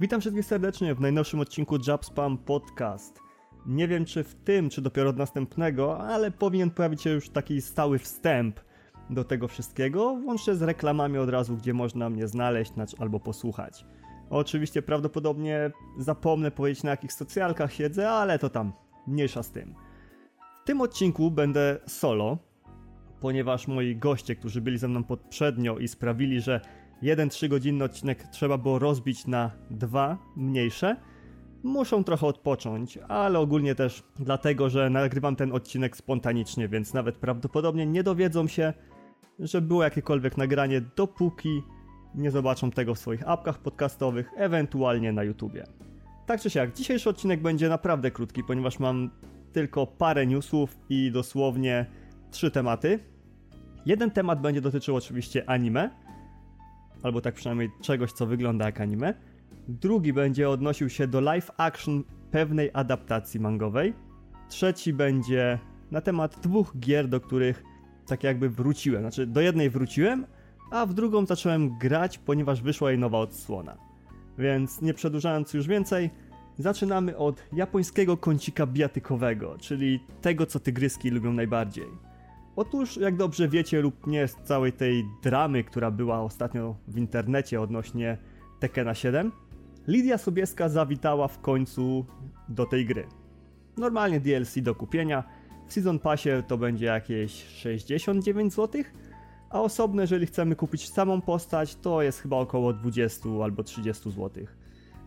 Witam wszystkich serdecznie w najnowszym odcinku Jabspam Podcast. Nie wiem czy w tym, czy dopiero od następnego, ale powinien pojawić się już taki stały wstęp do tego wszystkiego, włącznie z reklamami od razu, gdzie można mnie znaleźć albo posłuchać. Oczywiście prawdopodobnie zapomnę powiedzieć na jakich socjalkach siedzę, ale to tam, mniejsza z tym. W tym odcinku będę solo, ponieważ moi goście, którzy byli ze mną poprzednio i sprawili, że jeden 3-godzinny odcinek trzeba było rozbić na dwa mniejsze, muszą trochę odpocząć, ale ogólnie też dlatego, że nagrywam ten odcinek spontanicznie, więc nawet prawdopodobnie nie dowiedzą się, że było jakiekolwiek nagranie, dopóki nie zobaczą tego w swoich apkach podcastowych, ewentualnie na YouTubie. Tak czy siak, dzisiejszy odcinek będzie naprawdę krótki, ponieważ mam tylko parę newsów i dosłownie trzy tematy. Jeden temat będzie dotyczył oczywiście anime, albo tak przynajmniej czegoś, co wygląda jak anime. Drugi będzie odnosił się do live action pewnej adaptacji mangowej. Trzeci będzie na temat dwóch gier, do których tak jakby wróciłem. Znaczy, do jednej wróciłem, a w drugą zacząłem grać, ponieważ wyszła jej nowa odsłona. Więc nie przedłużając już więcej, zaczynamy od japońskiego kącika biatykowego, czyli tego, co tygryski lubią najbardziej. Otóż, jak dobrze wiecie lub nie z całej tej dramy, która była ostatnio w internecie odnośnie Tekena 7, Lidia Sobieska zawitała w końcu do tej gry. Normalnie DLC do kupienia, w Season Passie to będzie jakieś 69 zł, a osobno jeżeli chcemy kupić samą postać, to jest chyba około 20 albo 30 zł.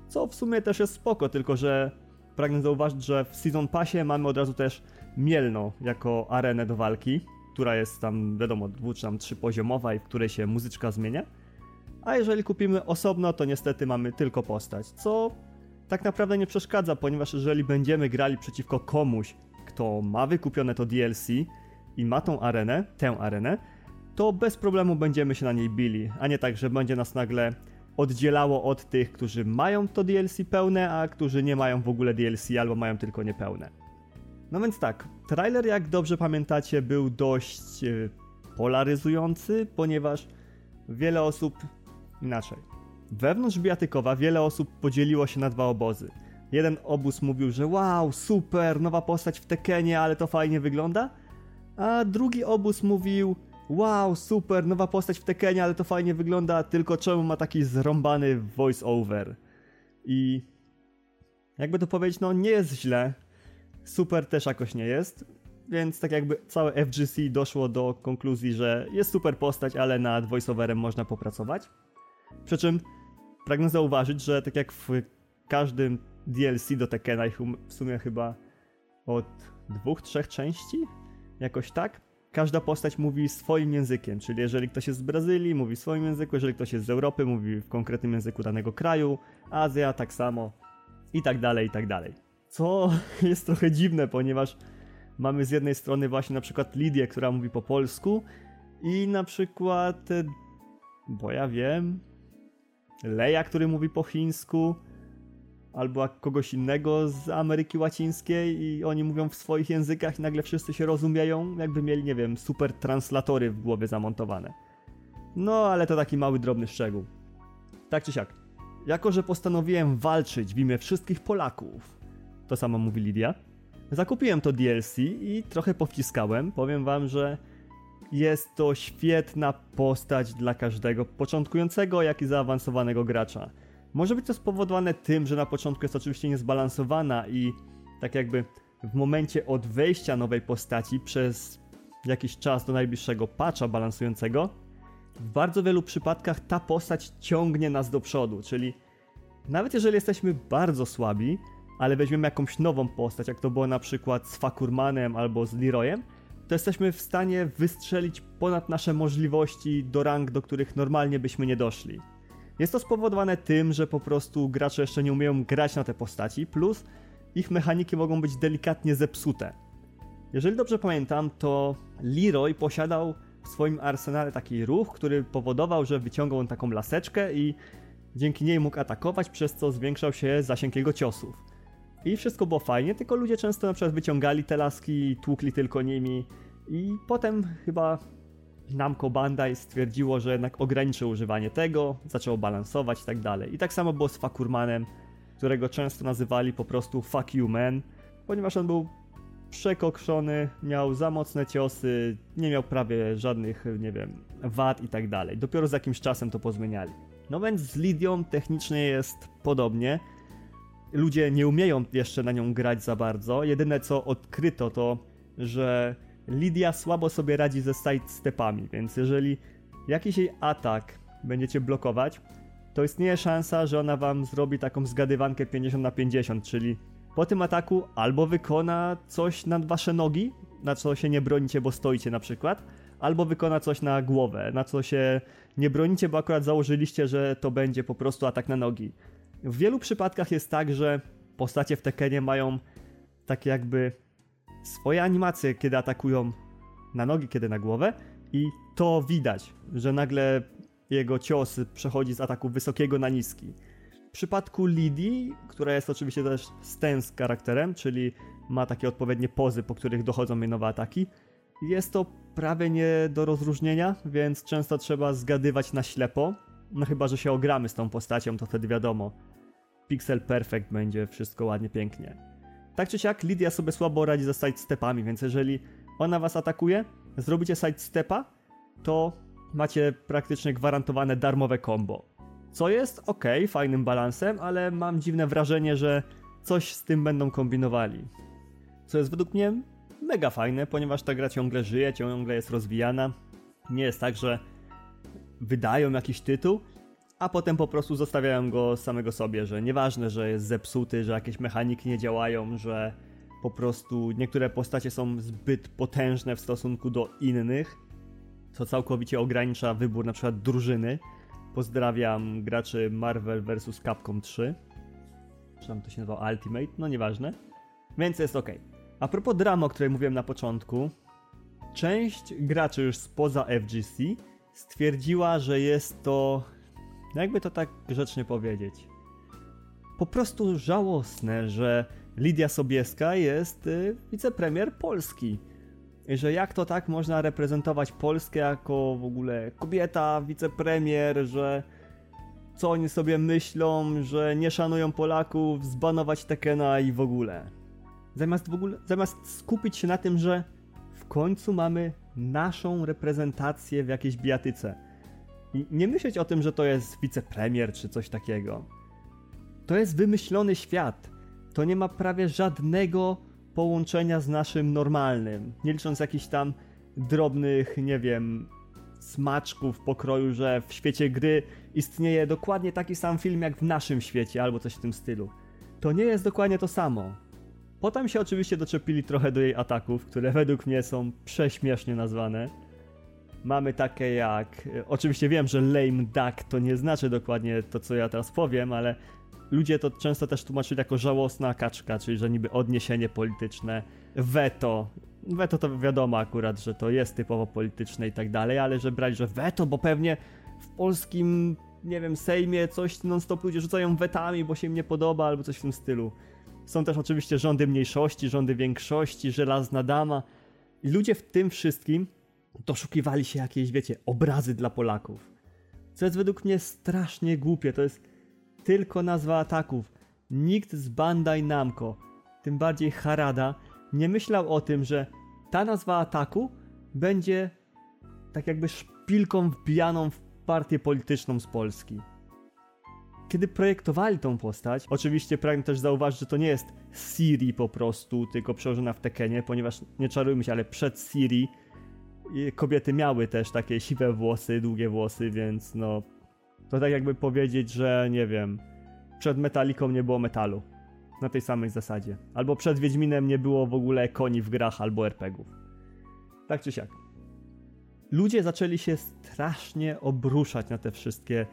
Co w sumie też jest spoko, tylko że pragnę zauważyć, że w Season Passie mamy od razu też Mielno jako arenę do walki, która jest tam, wiadomo, dwu czy tam trzypoziomowa i w której się muzyczka zmienia. A jeżeli kupimy osobno, to niestety mamy tylko postać, co tak naprawdę nie przeszkadza, ponieważ jeżeli będziemy grali przeciwko komuś, kto ma wykupione to DLC i ma tą arenę, tę arenę, to bez problemu będziemy się na niej bili, a nie tak, że będzie nas nagle oddzielało od tych, którzy mają to DLC pełne, a którzy nie mają w ogóle DLC albo mają tylko niepełne. No więc tak, trailer jak dobrze pamiętacie był dość e, polaryzujący, ponieważ wiele osób inaczej. Wewnątrz Biatykowa wiele osób podzieliło się na dwa obozy. Jeden obóz mówił, że wow, super, nowa postać w Tekenie, ale to fajnie wygląda. A drugi obóz mówił, wow, super, nowa postać w Tekenie, ale to fajnie wygląda, tylko czemu ma taki zrąbany voice-over. I jakby to powiedzieć, no nie jest źle, super też jakoś nie jest, więc tak jakby całe FGC doszło do konkluzji, że jest super postać, ale nad voiceoverem można popracować. Przy czym pragnę zauważyć, że tak jak w każdym DLC do Tekena, w sumie chyba od dwóch, trzech części, jakoś tak, każda postać mówi swoim językiem, czyli jeżeli ktoś jest z Brazylii, mówi swoim języku, jeżeli ktoś jest z Europy, mówi w konkretnym języku danego kraju, Azja tak samo i tak dalej, i tak dalej. Co jest trochę dziwne, ponieważ mamy z jednej strony właśnie na przykład Lidię, która mówi po polsku i na przykład, e, bo ja wiem, Leja, który mówi po chińsku, albo kogoś innego z Ameryki Łacińskiej i oni mówią w swoich językach i nagle wszyscy się rozumieją, jakby mieli, nie wiem, super translatory w głowie zamontowane. No, ale to taki mały, drobny szczegół. Tak czy siak. Jako, że postanowiłem walczyć w imię wszystkich Polaków, to samo mówi Lidia, zakupiłem to DLC i trochę powciskałem. Powiem wam, że jest to świetna postać dla każdego początkującego, jak i zaawansowanego gracza. Może być to spowodowane tym, że na początku jest oczywiście niezbalansowana i tak jakby w momencie od wejścia nowej postaci przez jakiś czas do najbliższego patcha balansującego, w bardzo wielu przypadkach ta postać ciągnie nas do przodu, czyli nawet jeżeli jesteśmy bardzo słabi, ale weźmiemy jakąś nową postać, jak to było na przykład z Fakurmanem albo z Leroyem, to jesteśmy w stanie wystrzelić ponad nasze możliwości do rang, do których normalnie byśmy nie doszli. Jest to spowodowane tym, że po prostu gracze jeszcze nie umieją grać na te postaci, plus ich mechaniki mogą być delikatnie zepsute. Jeżeli dobrze pamiętam, to Leroy posiadał w swoim arsenale taki ruch, który powodował, że wyciągał on taką laseczkę i dzięki niej mógł atakować, przez co zwiększał się zasięg jego ciosów. I wszystko było fajnie, tylko ludzie często na przykład wyciągali te laski, tłukli tylko nimi i potem chyba Namco Bandai stwierdziło, że jednak ograniczy używanie tego, zaczęło balansować i tak dalej. I tak samo było z Fakurmanem, którego często nazywali po prostu Fuck You Man, ponieważ on był przekokszony, miał za mocne ciosy, nie miał prawie żadnych, nie wiem, wad i tak dalej. Dopiero z jakimś czasem to pozmieniali. No więc z Lidią technicznie jest podobnie. Ludzie nie umieją jeszcze na nią grać za bardzo. Jedyne co odkryto to, że Lidia słabo sobie radzi ze sidestepami, więc jeżeli jakiś jej atak będziecie blokować, to istnieje szansa, że ona wam zrobi taką zgadywankę 50 na 50, czyli po tym ataku albo wykona coś nad wasze nogi, na co się nie bronicie, bo stoicie na przykład, albo wykona coś na głowę, na co się nie bronicie, bo akurat założyliście, że to będzie po prostu atak na nogi. W wielu przypadkach jest tak, że postacie w Tekenie mają takie jakby swoje animacje, kiedy atakują na nogi, kiedy na głowę i to widać, że nagle jego cios przechodzi z ataku wysokiego na niski. W przypadku Lidii, która jest oczywiście też stance charakterem, czyli ma takie odpowiednie pozy, po których dochodzą jej nowe ataki, jest to prawie nie do rozróżnienia, więc często trzeba zgadywać na ślepo. No chyba, że się ogramy z tą postacią, to wtedy wiadomo. Pixel perfect będzie, wszystko ładnie, pięknie. Tak czy siak, Lidia sobie słabo radzi ze sidestepami, więc jeżeli ona was atakuje, zrobicie sidestepa, to macie praktycznie gwarantowane darmowe combo. Co jest ok, fajnym balansem, ale mam dziwne wrażenie, że coś z tym będą kombinowali. Co jest według mnie mega fajne, ponieważ ta gra ciągle żyje, ciągle jest rozwijana. Nie jest tak, że wydają jakiś tytuł, a potem po prostu zostawiają go samego sobie, że nieważne, że jest zepsuty, że jakieś mechaniki nie działają, że po prostu niektóre postacie są zbyt potężne w stosunku do innych, co całkowicie ogranicza wybór na przykład drużyny. Pozdrawiam graczy Marvel vs. Capcom 3. Czy to się nazywa Ultimate? No nieważne. Więc jest ok. A propos dramy, o której mówiłem na początku, część graczy już spoza FGC stwierdziła, że jest to, jakby to tak grzecznie powiedzieć, po prostu żałosne, że Lidia Sobieska jest y, wicepremier Polski. I że jak to tak można reprezentować Polskę jako w ogóle kobieta, wicepremier, że co oni sobie myślą, że nie szanują Polaków, zbanować Tekena i w ogóle. Zamiast w ogóle, zamiast skupić się na tym, że w końcu mamy naszą reprezentację w jakiejś biatyce. Nie myśleć o tym, że to jest wicepremier czy coś takiego. To jest wymyślony świat. To nie ma prawie żadnego połączenia z naszym normalnym. Nie licząc jakichś tam drobnych, nie wiem, smaczków pokroju, że w świecie gry istnieje dokładnie taki sam film jak w naszym świecie, albo coś w tym stylu. To nie jest dokładnie to samo. Potem się oczywiście doczepili trochę do jej ataków, które według mnie są prześmiesznie nazwane. Mamy takie jak. Oczywiście wiem, że lame duck to nie znaczy dokładnie to, co ja teraz powiem, ale ludzie to często też tłumaczyli jako żałosna kaczka, czyli że niby odniesienie polityczne, weto. Weto to wiadomo akurat, że to jest typowo polityczne i tak dalej, ale że brać, że weto, bo pewnie w polskim, nie wiem, Sejmie coś non-stop ludzie rzucają wetami, bo się im nie podoba, albo coś w tym stylu. Są też oczywiście rządy mniejszości, rządy większości, żelazna dama. Ludzie w tym wszystkim doszukiwali się jakiejś, wiecie, obrazy dla Polaków. Co jest według mnie strasznie głupie. To jest tylko nazwa ataków. Nikt z Bandai Namco, tym bardziej Harada, nie myślał o tym, że ta nazwa ataku będzie tak jakby szpilką wbijaną w partię polityczną z Polski. Kiedy projektowali tą postać, oczywiście pragnę też zauważyć, że to nie jest Siri po prostu, tylko przełożona w Tekenie, ponieważ nie czarujmy się, ale przed Siri kobiety miały też takie siwe włosy, długie włosy, więc no to tak jakby powiedzieć, że nie wiem, przed Metaliką nie było metalu. Na tej samej zasadzie. Albo przed Wiedźminem nie było w ogóle koni w grach albo RPGów. Tak czy siak. Ludzie zaczęli się strasznie obruszać na te wszystkie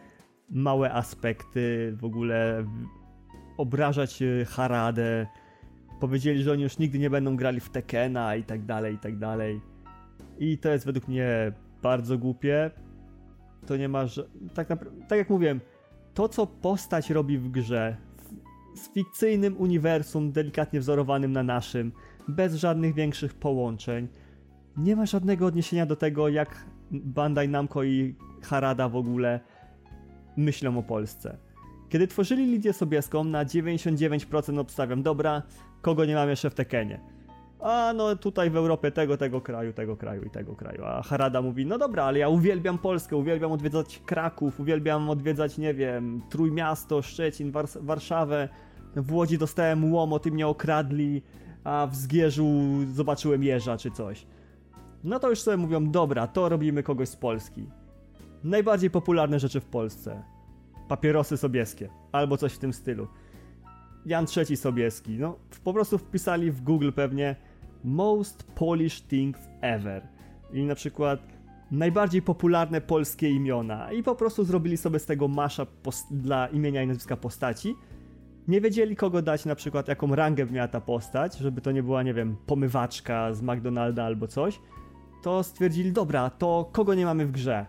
małe aspekty, w ogóle obrażać e, Haradę. Powiedzieli, że oni już nigdy nie będą grali w Tekena i tak dalej, i tak dalej. I to jest według mnie bardzo głupie. To nie ma, tak, tak jak mówiłem, to co postać robi w grze, z fikcyjnym uniwersum delikatnie wzorowanym na naszym, bez żadnych większych połączeń, nie ma żadnego odniesienia do tego, jak Bandai Namco i Harada w ogóle myślą o Polsce. Kiedy tworzyli Lidię Sobieską, na 99% obstawiam, dobra, kogo nie mam jeszcze w Tekenie? A no tutaj w Europie tego, tego kraju, tego kraju i tego kraju. A Harada mówi, no dobra, ale ja uwielbiam Polskę, uwielbiam odwiedzać Kraków, uwielbiam odwiedzać, nie wiem, Trójmiasto, Szczecin, Wars Warszawę. W Łodzi dostałem łomot i mnie okradli, a w Zgierzu zobaczyłem jeża czy coś. No to już sobie mówią, dobra, to robimy kogoś z Polski. Najbardziej popularne rzeczy w Polsce. Papierosy sobieskie, albo coś w tym stylu. Jan III Sobieski, no po prostu wpisali w Google pewnie Most Polish Things Ever. I na przykład najbardziej popularne polskie imiona. I po prostu zrobili sobie z tego masza dla imienia i nazwiska postaci. Nie wiedzieli kogo dać na przykład, jaką rangę miała ta postać, żeby to nie była, nie wiem, pomywaczka z McDonalda albo coś. To stwierdzili, dobra, to kogo nie mamy w grze?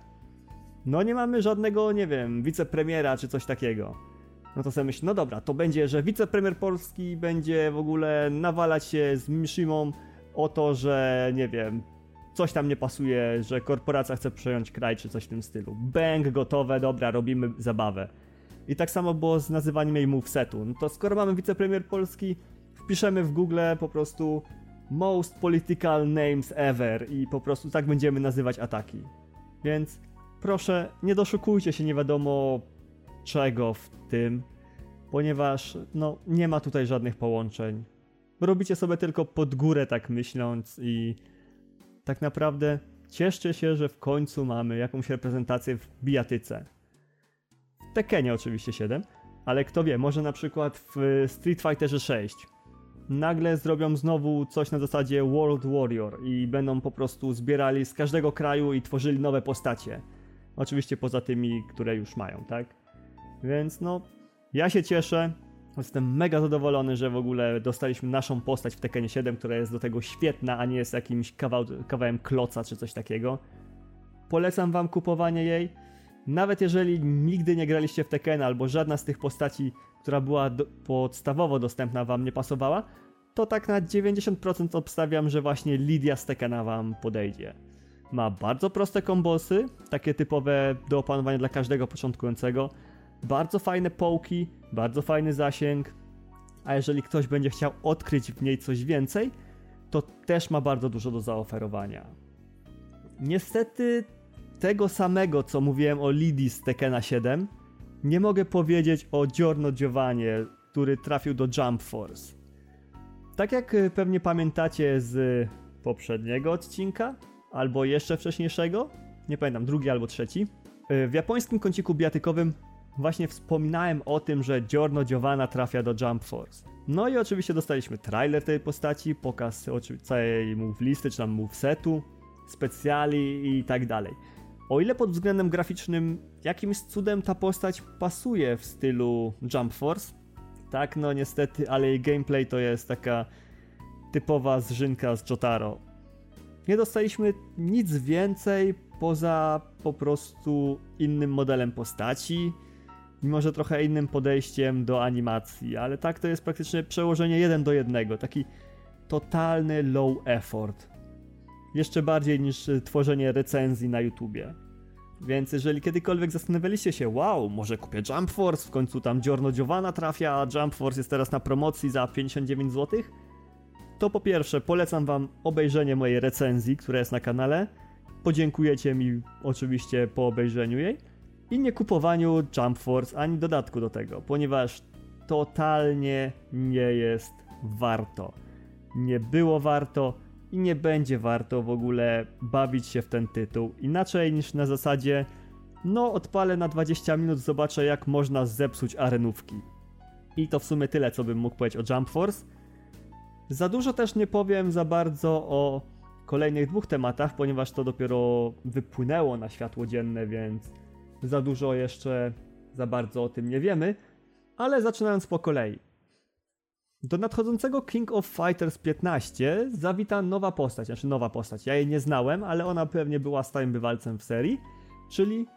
No nie mamy żadnego, nie wiem, wicepremiera czy coś takiego. No to sobie myślę, no dobra, to będzie, że wicepremier Polski będzie w ogóle nawalać się z Mishimą o to, że nie wiem, coś tam nie pasuje, że korporacja chce przejąć kraj czy coś w tym stylu. Bang, gotowe, dobra, robimy zabawę. I tak samo było z nazywaniem jej movesetu. No to skoro mamy wicepremier Polski, wpiszemy w Google po prostu most political names ever i po prostu tak będziemy nazywać ataki. Więc proszę, nie doszukujcie się nie wiadomo czego w tym, ponieważ no, nie ma tutaj żadnych połączeń. Robicie sobie tylko pod górę tak myśląc i tak naprawdę cieszcie się, że w końcu mamy jakąś reprezentację w bijatyce. W Tekenie oczywiście 7, ale kto wie, może na przykład w Street Fighterze 6 nagle zrobią znowu coś na zasadzie World Warrior i będą po prostu zbierali z każdego kraju i tworzyli nowe postacie. Oczywiście poza tymi, które już mają, tak? Więc no, ja się cieszę. Jestem mega zadowolony, że w ogóle dostaliśmy naszą postać w Tekkenie 7, która jest do tego świetna, a nie jest jakimś kawał, kawałem kloca czy coś takiego. Polecam wam kupowanie jej. Nawet jeżeli nigdy nie graliście w Tekken albo żadna z tych postaci, która była do, podstawowo dostępna wam nie pasowała, to tak na 90% obstawiam, że właśnie Lidia z Tekkena wam podejdzie. Ma bardzo proste kombosy, takie typowe do opanowania dla każdego początkującego bardzo fajne połki, bardzo fajny zasięg, a jeżeli ktoś będzie chciał odkryć w niej coś więcej, to też ma bardzo dużo do zaoferowania. Niestety tego samego, co mówiłem o Lidii z Tekena 7, nie mogę powiedzieć o Giorno Giovanie, który trafił do Jump Force. Tak jak y, pewnie pamiętacie z poprzedniego odcinka, albo jeszcze wcześniejszego, nie pamiętam, drugi albo trzeci, y, w japońskim kąciku biatykowym właśnie wspominałem o tym, że Giorno Giovanna trafia do Jump Force. No i oczywiście dostaliśmy trailer tej postaci, pokaz całej move listy, czy tam specjali i tak dalej. O ile pod względem graficznym jakimś cudem ta postać pasuje w stylu Jump Force, tak no niestety, ale jej gameplay to jest taka typowa zżynka z Jotaro. Nie dostaliśmy nic więcej poza po prostu innym modelem postaci, mimo że trochę innym podejściem do animacji, ale tak to jest praktycznie przełożenie jeden do jednego, taki totalny low effort. Jeszcze bardziej niż tworzenie recenzji na YouTubie. Więc jeżeli kiedykolwiek zastanawialiście się, wow, może kupię Jump Force, w końcu tam Giorno Giovanna trafia, a Jump Force jest teraz na promocji za 59 zł, to po pierwsze polecam wam obejrzenie mojej recenzji, która jest na kanale. Podziękujecie mi oczywiście po obejrzeniu jej i nie kupowaniu Jump Force ani dodatku do tego, ponieważ totalnie nie jest warto. Nie było warto i nie będzie warto w ogóle bawić się w ten tytuł inaczej niż na zasadzie no odpalę na 20 minut, zobaczę jak można zepsuć arenówki. I to w sumie tyle, co bym mógł powiedzieć o Jump Force. Za dużo też nie powiem za bardzo o kolejnych dwóch tematach, ponieważ to dopiero wypłynęło na światło dzienne, więc za dużo jeszcze za bardzo o tym nie wiemy, ale zaczynając po kolei. Do nadchodzącego King of Fighters 15 zawita nowa postać, znaczy nowa postać. Ja jej nie znałem, ale ona pewnie była stałym bywalcem w serii, czyli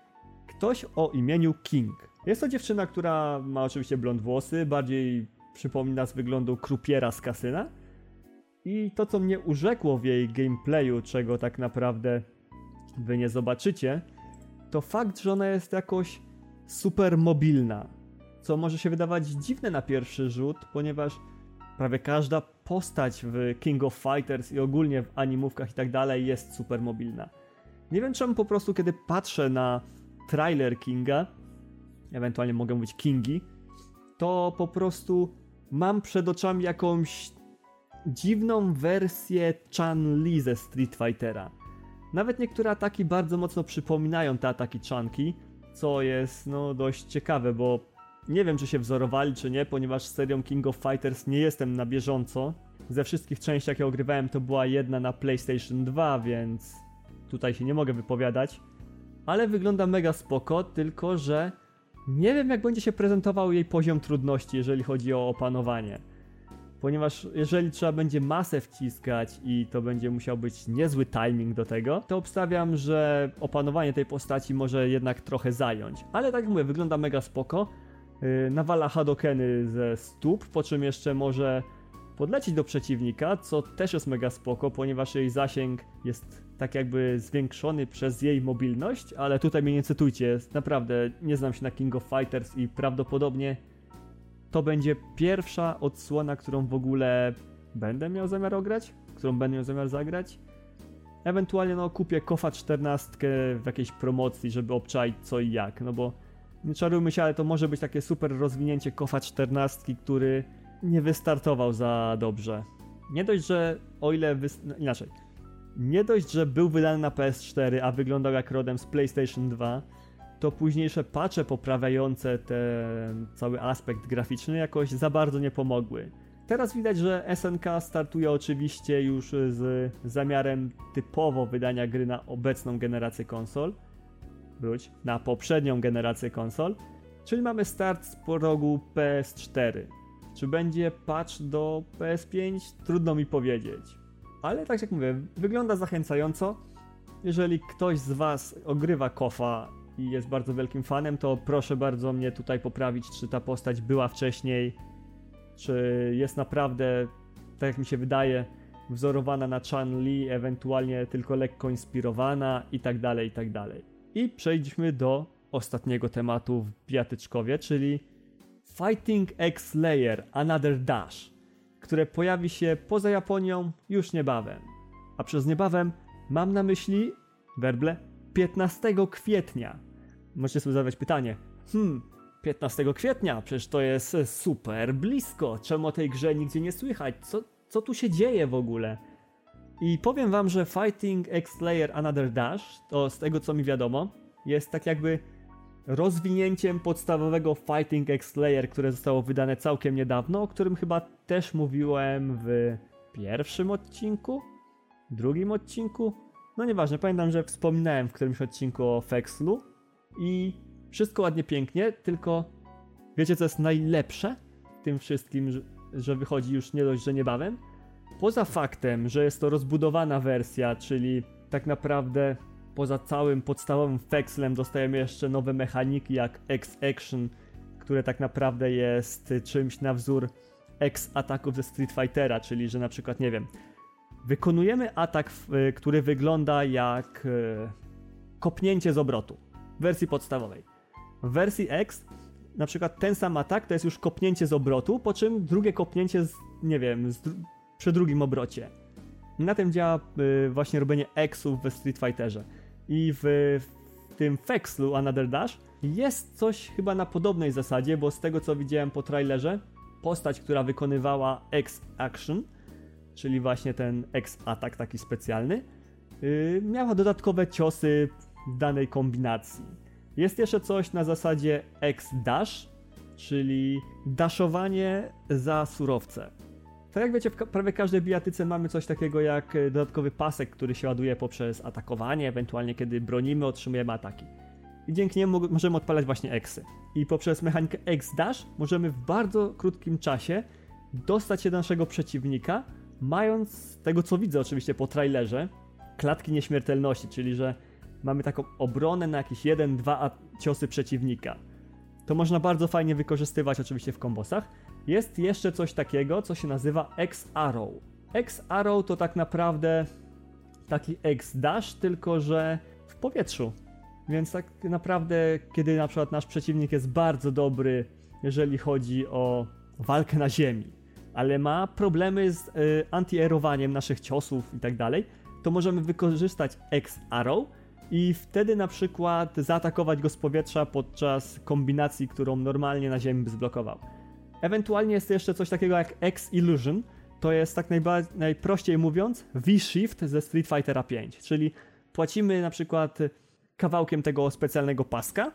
ktoś o imieniu King. Jest to dziewczyna, która ma oczywiście blond włosy, bardziej przypomina z wyglądu krupiera z kasyna. I to, co mnie urzekło w jej gameplayu, czego tak naprawdę wy nie zobaczycie, to fakt, że ona jest jakoś super mobilna. Co może się wydawać dziwne na pierwszy rzut, ponieważ prawie każda postać w King of Fighters i ogólnie w animówkach i tak dalej jest super mobilna. Nie wiem czemu po prostu kiedy patrzę na trailer Kinga, ewentualnie mogę mówić Kingi, to po prostu mam przed oczami jakąś dziwną wersję Chan-Li ze Street Fightera. Nawet niektóre ataki bardzo mocno przypominają te ataki Chanki, co jest no dość ciekawe, bo nie wiem czy się wzorowali czy nie, ponieważ z serią King of Fighters nie jestem na bieżąco. Ze wszystkich części jakie ogrywałem to była jedna na PlayStation 2, więc tutaj się nie mogę wypowiadać. Ale wygląda mega spoko, tylko że nie wiem jak będzie się prezentował jej poziom trudności, jeżeli chodzi o opanowanie. Ponieważ jeżeli trzeba będzie masę wciskać i to będzie musiał być niezły timing do tego, to obstawiam, że opanowanie tej postaci może jednak trochę zająć. Ale tak jak mówię, wygląda mega spoko. Yy, nawala hadokeny ze stóp, po czym jeszcze może podlecieć do przeciwnika, co też jest mega spoko, ponieważ jej zasięg jest tak jakby zwiększony przez jej mobilność, ale tutaj mnie nie cytujcie, naprawdę nie znam się na King of Fighters i prawdopodobnie to będzie pierwsza odsłona, którą w ogóle będę miał zamiar ograć, którą będę miał zamiar zagrać. Ewentualnie no kupię Kofa 14 w jakiejś promocji, żeby obczaić co i jak, no bo nie czarujmy się, ale to może być takie super rozwinięcie Kofa 14, który nie wystartował za dobrze. Nie dość, że o ile wys... no, inaczej. Nie dość, że był wydany na PS4, a wyglądał jak rodem z PlayStation 2, to późniejsze patche poprawiające ten cały aspekt graficzny jakoś za bardzo nie pomogły. Teraz widać, że SNK startuje oczywiście już z zamiarem typowo wydania gry na obecną generację konsol, wróć, na poprzednią generację konsol, czyli mamy start z progu PS4. Czy będzie patch do PS5? Trudno mi powiedzieć. Ale tak jak mówię, wygląda zachęcająco. Jeżeli ktoś z Was ogrywa kofa i jest bardzo wielkim fanem, to proszę bardzo mnie tutaj poprawić, czy ta postać była wcześniej, czy jest naprawdę, tak jak mi się wydaje, wzorowana na Chan-Li, ewentualnie tylko lekko inspirowana i tak dalej, i tak dalej. I przejdźmy do ostatniego tematu w Biatyczkowie, czyli Fighting X Layer Another Dash, które pojawi się poza Japonią już niebawem. A przez niebawem mam na myśli, werble, 15 kwietnia. Możecie sobie zadawać pytanie, hmm, 15 kwietnia, przecież to jest super blisko, czemu o tej grze nigdzie nie słychać, co, co tu się dzieje w ogóle? I powiem wam, że Fighting X Layer Another Dash, to z tego co mi wiadomo, jest tak jakby rozwinięciem podstawowego Fighting X Layer, które zostało wydane całkiem niedawno, o którym chyba też mówiłem w pierwszym odcinku, drugim odcinku. No nieważne, pamiętam, że wspominałem w którymś odcinku o Fexlu i wszystko ładnie, pięknie, tylko wiecie co jest najlepsze w tym wszystkim, że, wychodzi już nie dość, że niebawem? Poza faktem, że jest to rozbudowana wersja, czyli tak naprawdę poza całym podstawowym Fexlem dostajemy jeszcze nowe mechaniki jak X-Action, które tak naprawdę jest czymś na wzór X-ataków ze Street Fightera, czyli że na przykład, nie wiem, wykonujemy atak, który wygląda jak e, kopnięcie z obrotu w wersji podstawowej. W wersji X na przykład ten sam atak to jest już kopnięcie z obrotu, po czym drugie kopnięcie z, nie wiem, z, przy drugim obrocie. Na tym działa y, właśnie robienie Xów we Street Fighterze. I w, w tym Fexlu Another Dash jest coś chyba na podobnej zasadzie, bo z tego co widziałem po trailerze, postać, która wykonywała X-Action, czyli właśnie ten X-atak taki specjalny, yy, miała dodatkowe ciosy danej kombinacji. Jest jeszcze coś na zasadzie X-Dash, czyli daszowanie za surowce. Tak jak wiecie, w prawie każdej bijatyce mamy coś takiego jak e, dodatkowy pasek, który się ładuje poprzez atakowanie, ewentualnie kiedy bronimy, otrzymujemy ataki. I dzięki niemu możemy odpalać właśnie eksy. I poprzez mechanikę X-Dash możemy w bardzo krótkim czasie dostać się do naszego przeciwnika, mając, tego co widzę oczywiście po trailerze, klatki nieśmiertelności, czyli że mamy taką obronę na jakieś 1-2 ciosy przeciwnika. To można bardzo fajnie wykorzystywać oczywiście w kombosach, jest jeszcze coś takiego, co się nazywa X-Arrow. X-Arrow to tak naprawdę taki X-Dash, tylko że powietrzu. Więc tak naprawdę, kiedy na przykład nasz przeciwnik jest bardzo dobry, jeżeli chodzi o walkę na ziemi, ale ma problemy z y, antierowaniem naszych ciosów i tak dalej, to możemy wykorzystać X-Arrow i wtedy na przykład zaatakować go z powietrza podczas kombinacji, którą normalnie na ziemi by zblokował. Ewentualnie jest jeszcze coś takiego jak X-Illusion, to jest tak najprościej mówiąc V-Shift ze Street Fightera 5, czyli płacimy na przykład kawałkiem tego specjalnego paska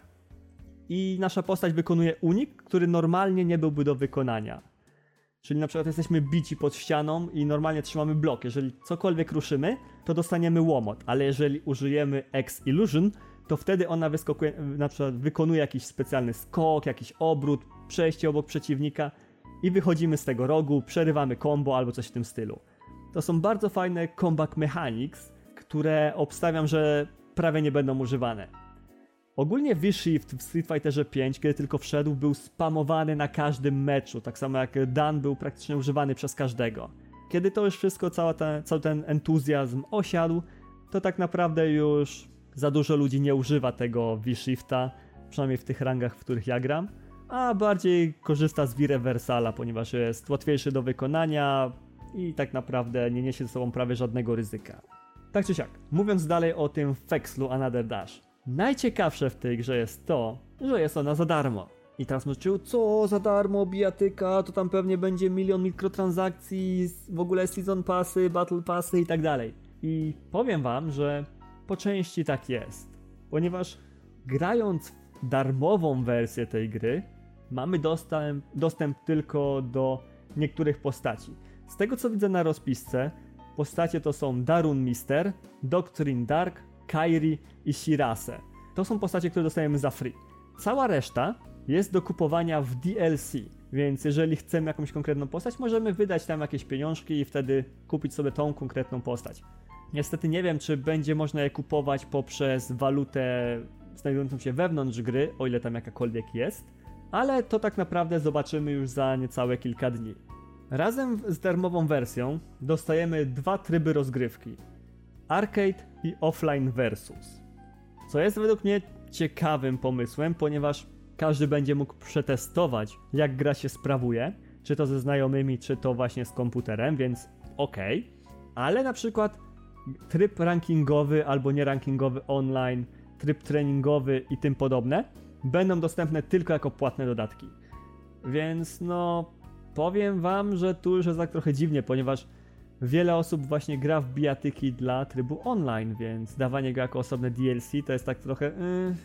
i nasza postać wykonuje unik, który normalnie nie byłby do wykonania. Czyli na przykład jesteśmy bici pod ścianą i normalnie trzymamy blok. Jeżeli cokolwiek ruszymy, to dostaniemy łomot, ale jeżeli użyjemy X Illusion, to wtedy ona na przykład wykonuje jakiś specjalny skok, jakiś obrót, przejście obok przeciwnika i wychodzimy z tego rogu, przerywamy combo albo coś w tym stylu. To są bardzo fajne comeback mechanics, które obstawiam, że prawie nie będą używane. Ogólnie V-Shift w Street Fighterze 5, kiedy tylko wszedł, był spamowany na każdym meczu, tak samo jak Dan był praktycznie używany przez każdego. Kiedy to już wszystko, cała cały ten entuzjazm osiadł, to tak naprawdę już za dużo ludzi nie używa tego V-Shifta, przynajmniej w tych rangach, w których ja gram, a bardziej korzysta z V-Reversala, ponieważ jest łatwiejszy do wykonania i tak naprawdę nie niesie ze sobą prawie żadnego ryzyka. Tak czy siak, mówiąc dalej o tym Fexlu Another Dash. Najciekawsze w tej grze jest to, że jest ona za darmo. I teraz myślicie, co za darmo, bijatyka, to tam pewnie będzie milion mikrotransakcji, w ogóle season passy, battle passy i tak dalej. I powiem wam, że po części tak jest. Ponieważ grając w darmową wersję tej gry, mamy dostęp, dostęp tylko do niektórych postaci. Z tego co widzę na rozpisce, Postacie to są Darun Mister, Doctrine Dark, Kairi i Shirase. To są postacie, które dostajemy za free. Cała reszta jest do kupowania w DLC, więc jeżeli chcemy jakąś konkretną postać, możemy wydać tam jakieś pieniążki i wtedy kupić sobie tą konkretną postać. Niestety nie wiem, czy będzie można je kupować poprzez walutę znajdującą się wewnątrz gry, o ile tam jakakolwiek jest, ale to tak naprawdę zobaczymy już za niecałe kilka dni. Razem z darmową wersją dostajemy dwa tryby rozgrywki: Arcade i Offline Versus. Co jest według mnie ciekawym pomysłem, ponieważ każdy będzie mógł przetestować, jak gra się sprawuje, czy to ze znajomymi, czy to właśnie z komputerem, więc okej. Okay. Ale na przykład tryb rankingowy albo nierankingowy online, tryb treningowy i tym podobne będą dostępne tylko jako płatne dodatki. Więc no, powiem wam, że tu już jest tak trochę dziwnie, ponieważ wiele osób właśnie gra w bijatyki dla trybu online, więc dawanie go jako osobne DLC to jest tak trochę yy,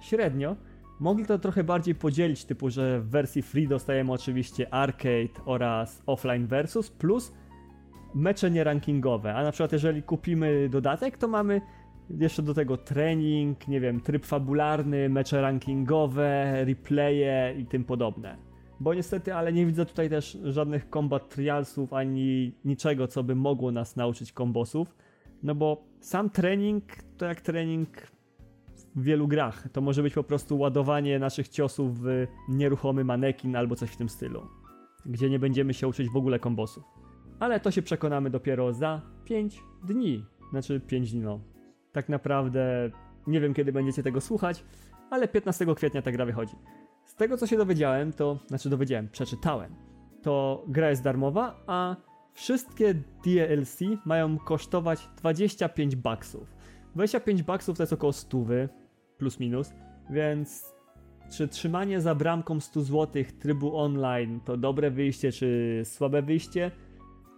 średnio. Mogli to trochę bardziej podzielić, typu, że w wersji free dostajemy oczywiście arcade oraz offline versus plus mecze nierankingowe, a na przykład jeżeli kupimy dodatek, to mamy jeszcze do tego trening, nie wiem, tryb fabularny, mecze rankingowe, replaye i tym podobne. Bo niestety, ale nie widzę tutaj też żadnych combat trialsów ani niczego, co by mogło nas nauczyć kombosów. No bo sam trening to jak trening w wielu grach. To może być po prostu ładowanie naszych ciosów w nieruchomy manekin albo coś w tym stylu. Gdzie nie będziemy się uczyć w ogóle kombosów. Ale to się przekonamy dopiero za 5 dni. Znaczy 5 dni, no. Tak naprawdę nie wiem kiedy będziecie tego słuchać, ale 15 kwietnia ta gra wychodzi. Z tego co się dowiedziałem, to znaczy dowiedziałem, przeczytałem, to gra jest darmowa, a wszystkie DLC mają kosztować 25 baksów. 25 baksów to jest około 100 plus minus, więc czy trzymanie za bramką 100 zł trybu online to dobre wyjście, czy słabe wyjście?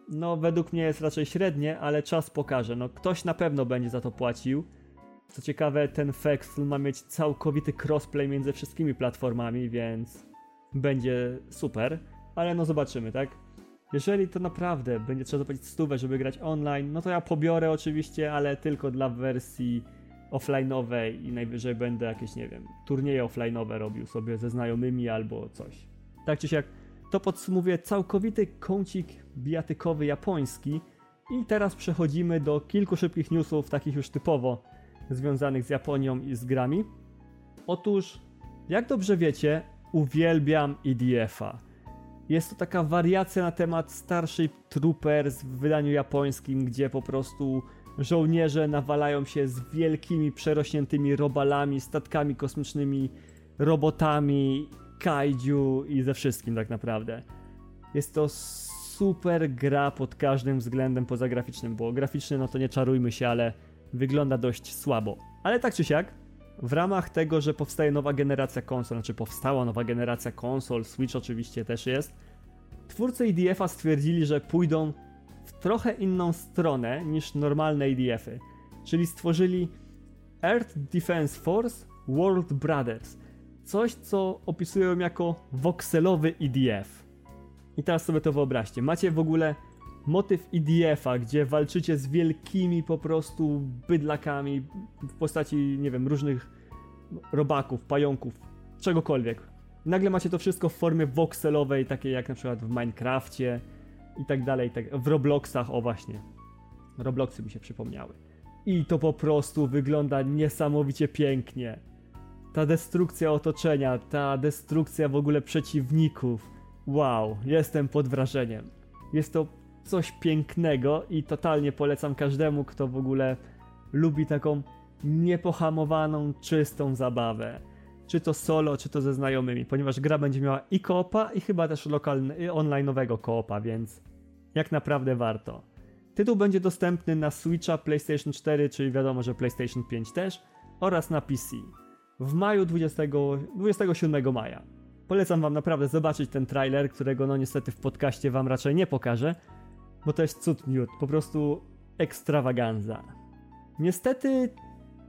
No, według mnie jest raczej średnie, ale czas pokaże. No, ktoś na pewno będzie za to płacił. Co ciekawe, ten Fexl ma mieć całkowity crossplay między wszystkimi platformami, więc będzie super, ale no zobaczymy, tak? Jeżeli to naprawdę będzie trzeba zapłacić stówę, żeby grać online, no to ja pobiorę oczywiście, ale tylko dla wersji offline'owej i najwyżej będę jakieś, nie wiem, turnieje offline'owe robił sobie ze znajomymi albo coś. Tak czy siak, to podsumowuje całkowity kącik bijatykowy japoński i teraz przechodzimy do kilku szybkich newsów, takich już typowo związanych z Japonią i z grami. Otóż, jak dobrze wiecie, uwielbiam EDF-a. Jest to taka wariacja na temat Starship Troopers w wydaniu japońskim, gdzie po prostu żołnierze nawalają się z wielkimi, przerośniętymi robalami, statkami kosmicznymi, robotami, kaiju i ze wszystkim tak naprawdę. Jest to super gra pod każdym względem poza graficznym, bo graficzny no to nie czarujmy się, ale wygląda dość słabo. Ale tak czy siak, w ramach tego, że powstaje nowa generacja konsol, znaczy powstała nowa generacja konsol, Switch oczywiście też jest, twórcy EDF-a stwierdzili, że pójdą w trochę inną stronę niż normalne EDF-y. Czyli stworzyli Earth Defense Force World Brothers. Coś, co opisują jako wokselowy EDF. I teraz sobie to wyobraźcie. Macie w ogóle motyw EDF-a, gdzie walczycie z wielkimi po prostu bydlakami w postaci, nie wiem, różnych robaków, pająków, czegokolwiek. Nagle macie to wszystko w formie wokselowej, takiej jak na przykład w Minecrafcie i tak dalej, tak, w Robloxach, o właśnie. Robloxy mi się przypomniały. I to po prostu wygląda niesamowicie pięknie. Ta destrukcja otoczenia, ta destrukcja w ogóle przeciwników. Wow, jestem pod wrażeniem. Jest to coś pięknego i totalnie polecam każdemu, kto w ogóle lubi taką niepohamowaną, czystą zabawę. Czy to solo, czy to ze znajomymi, ponieważ gra będzie miała i koopa, i chyba też lokalny, online'owego koopa, więc jak naprawdę warto. Tytuł będzie dostępny na Switcha, PlayStation 4, czyli wiadomo, że PlayStation 5 też, oraz na PC. W maju 20, 27 maja. Polecam wam naprawdę zobaczyć ten trailer, którego no niestety w podcaście wam raczej nie pokażę, bo to jest cud miód, po prostu ekstrawaganza. Niestety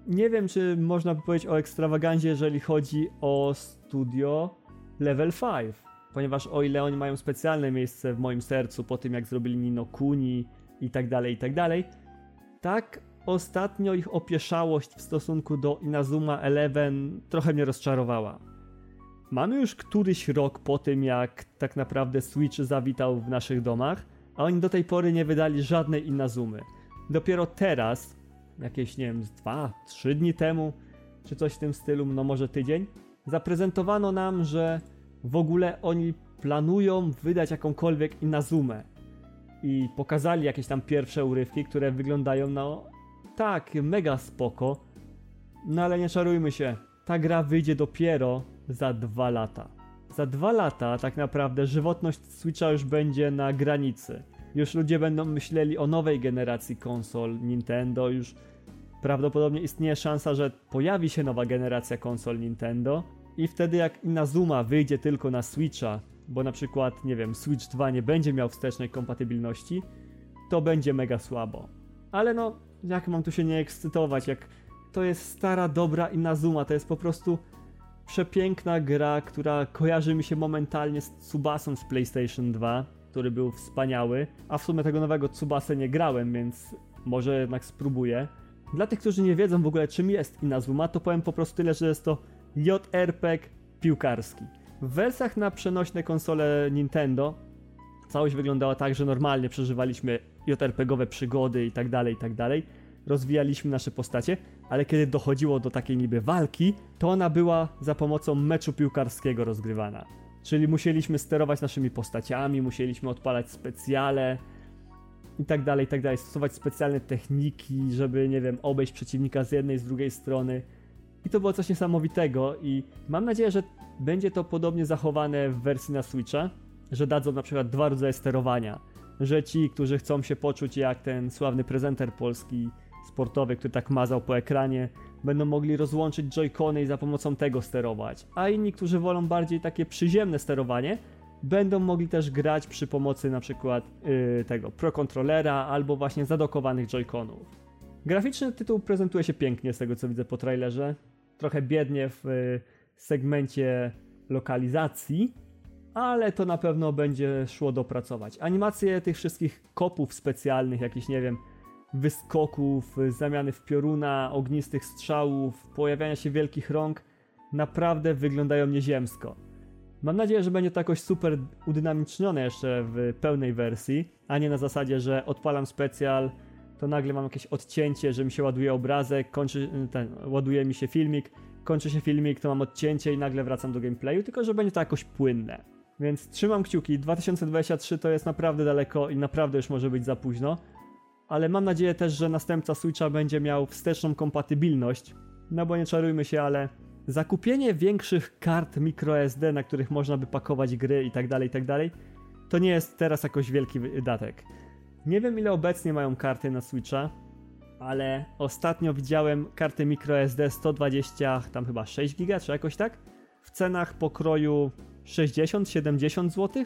nie wiem, czy można by powiedzieć o ekstrawagandzie, jeżeli chodzi o studio Level 5, ponieważ o ile oni mają specjalne miejsce w moim sercu po tym, jak zrobili Nino Kuni i tak dalej, i tak dalej, tak ostatnio ich opieszałość w stosunku do Inazuma Eleven trochę mnie rozczarowała. Mamy już któryś rok po tym, jak tak naprawdę Switch zawitał w naszych domach, a oni do tej pory nie wydali żadnej Inazumy. Dopiero teraz, jakieś nie wiem, dwa, trzy dni temu, czy coś w tym stylu, no może tydzień, zaprezentowano nam, że w ogóle oni planują wydać jakąkolwiek Inazumę. I pokazali jakieś tam pierwsze urywki, które wyglądają no tak, mega spoko. No ale nie czarujmy się, ta gra wyjdzie dopiero za dwa lata. Za dwa lata tak naprawdę żywotność Switcha już będzie na granicy. Już ludzie będą myśleli o nowej generacji konsol Nintendo, już prawdopodobnie istnieje szansa, że pojawi się nowa generacja konsol Nintendo i wtedy jak Inazuma wyjdzie tylko na Switcha, bo na przykład, nie wiem, Switch 2 nie będzie miał wstecznej kompatybilności, to będzie mega słabo. Ale no, jak mam tu się nie ekscytować, jak to jest stara, dobra Inazuma, to jest po prostu przepiękna gra, która kojarzy mi się momentalnie z Tsubasą z PlayStation 2, który był wspaniały, a w sumie tego nowego Tsubasę nie grałem, więc może jednak spróbuję. Dla tych, którzy nie wiedzą w ogóle czym jest Inazuma, to powiem po prostu tyle, że jest to JRPG piłkarski. W wersjach na przenośne konsole Nintendo całość wyglądała tak, że normalnie przeżywaliśmy JRPGowe przygody i tak dalej, i tak dalej. Rozwijaliśmy nasze postacie, ale kiedy dochodziło do takiej niby walki, to ona była za pomocą meczu piłkarskiego rozgrywana. Czyli musieliśmy sterować naszymi postaciami, musieliśmy odpalać specjale i tak dalej, i tak dalej, stosować specjalne techniki, żeby, nie wiem, obejść przeciwnika z jednej, z drugiej strony. I to było coś niesamowitego i mam nadzieję, że będzie to podobnie zachowane w wersji na Switcha, że dadzą na przykład dwa rodzaje sterowania, że ci, którzy chcą się poczuć jak ten sławny prezenter polski sportowy, który tak mazał po ekranie, będą mogli rozłączyć joycony i za pomocą tego sterować, a inni, którzy wolą bardziej takie przyziemne sterowanie, będą mogli też grać przy pomocy na przykład yy, tego Pro Controllera albo właśnie zadokowanych joyconów. Graficzny tytuł prezentuje się pięknie z tego co widzę po trailerze, trochę biednie w yy, segmencie lokalizacji, ale to na pewno będzie szło dopracować. Animacje tych wszystkich kopów specjalnych, jakichś nie wiem, wyskoków, zamiany w pioruna, ognistych strzałów, pojawiania się wielkich rąk naprawdę wyglądają nieziemsko. Mam nadzieję, że będzie to jakoś super udynamicznione jeszcze w pełnej wersji, a nie na zasadzie, że odpalam specjal, to nagle mam jakieś odcięcie, że mi się ładuje obrazek, kończy, ten, ładuje mi się filmik, kończy się filmik, to mam odcięcie i nagle wracam do gameplayu, tylko że będzie to jakoś płynne. Więc trzymam kciuki, 2023 to jest naprawdę daleko i naprawdę już może być za późno, ale mam nadzieję też, że następca Switcha będzie miał wsteczną kompatybilność, no bo nie czarujmy się, ale zakupienie większych kart microSD, na których można by pakować gry i tak dalej, i tak dalej, to nie jest teraz jakoś wielki wydatek. Nie wiem ile obecnie mają karty na Switcha, ale ostatnio widziałem karty microSD 120, tam chyba 6 giga czy jakoś tak, w cenach pokroju 60-70 zł.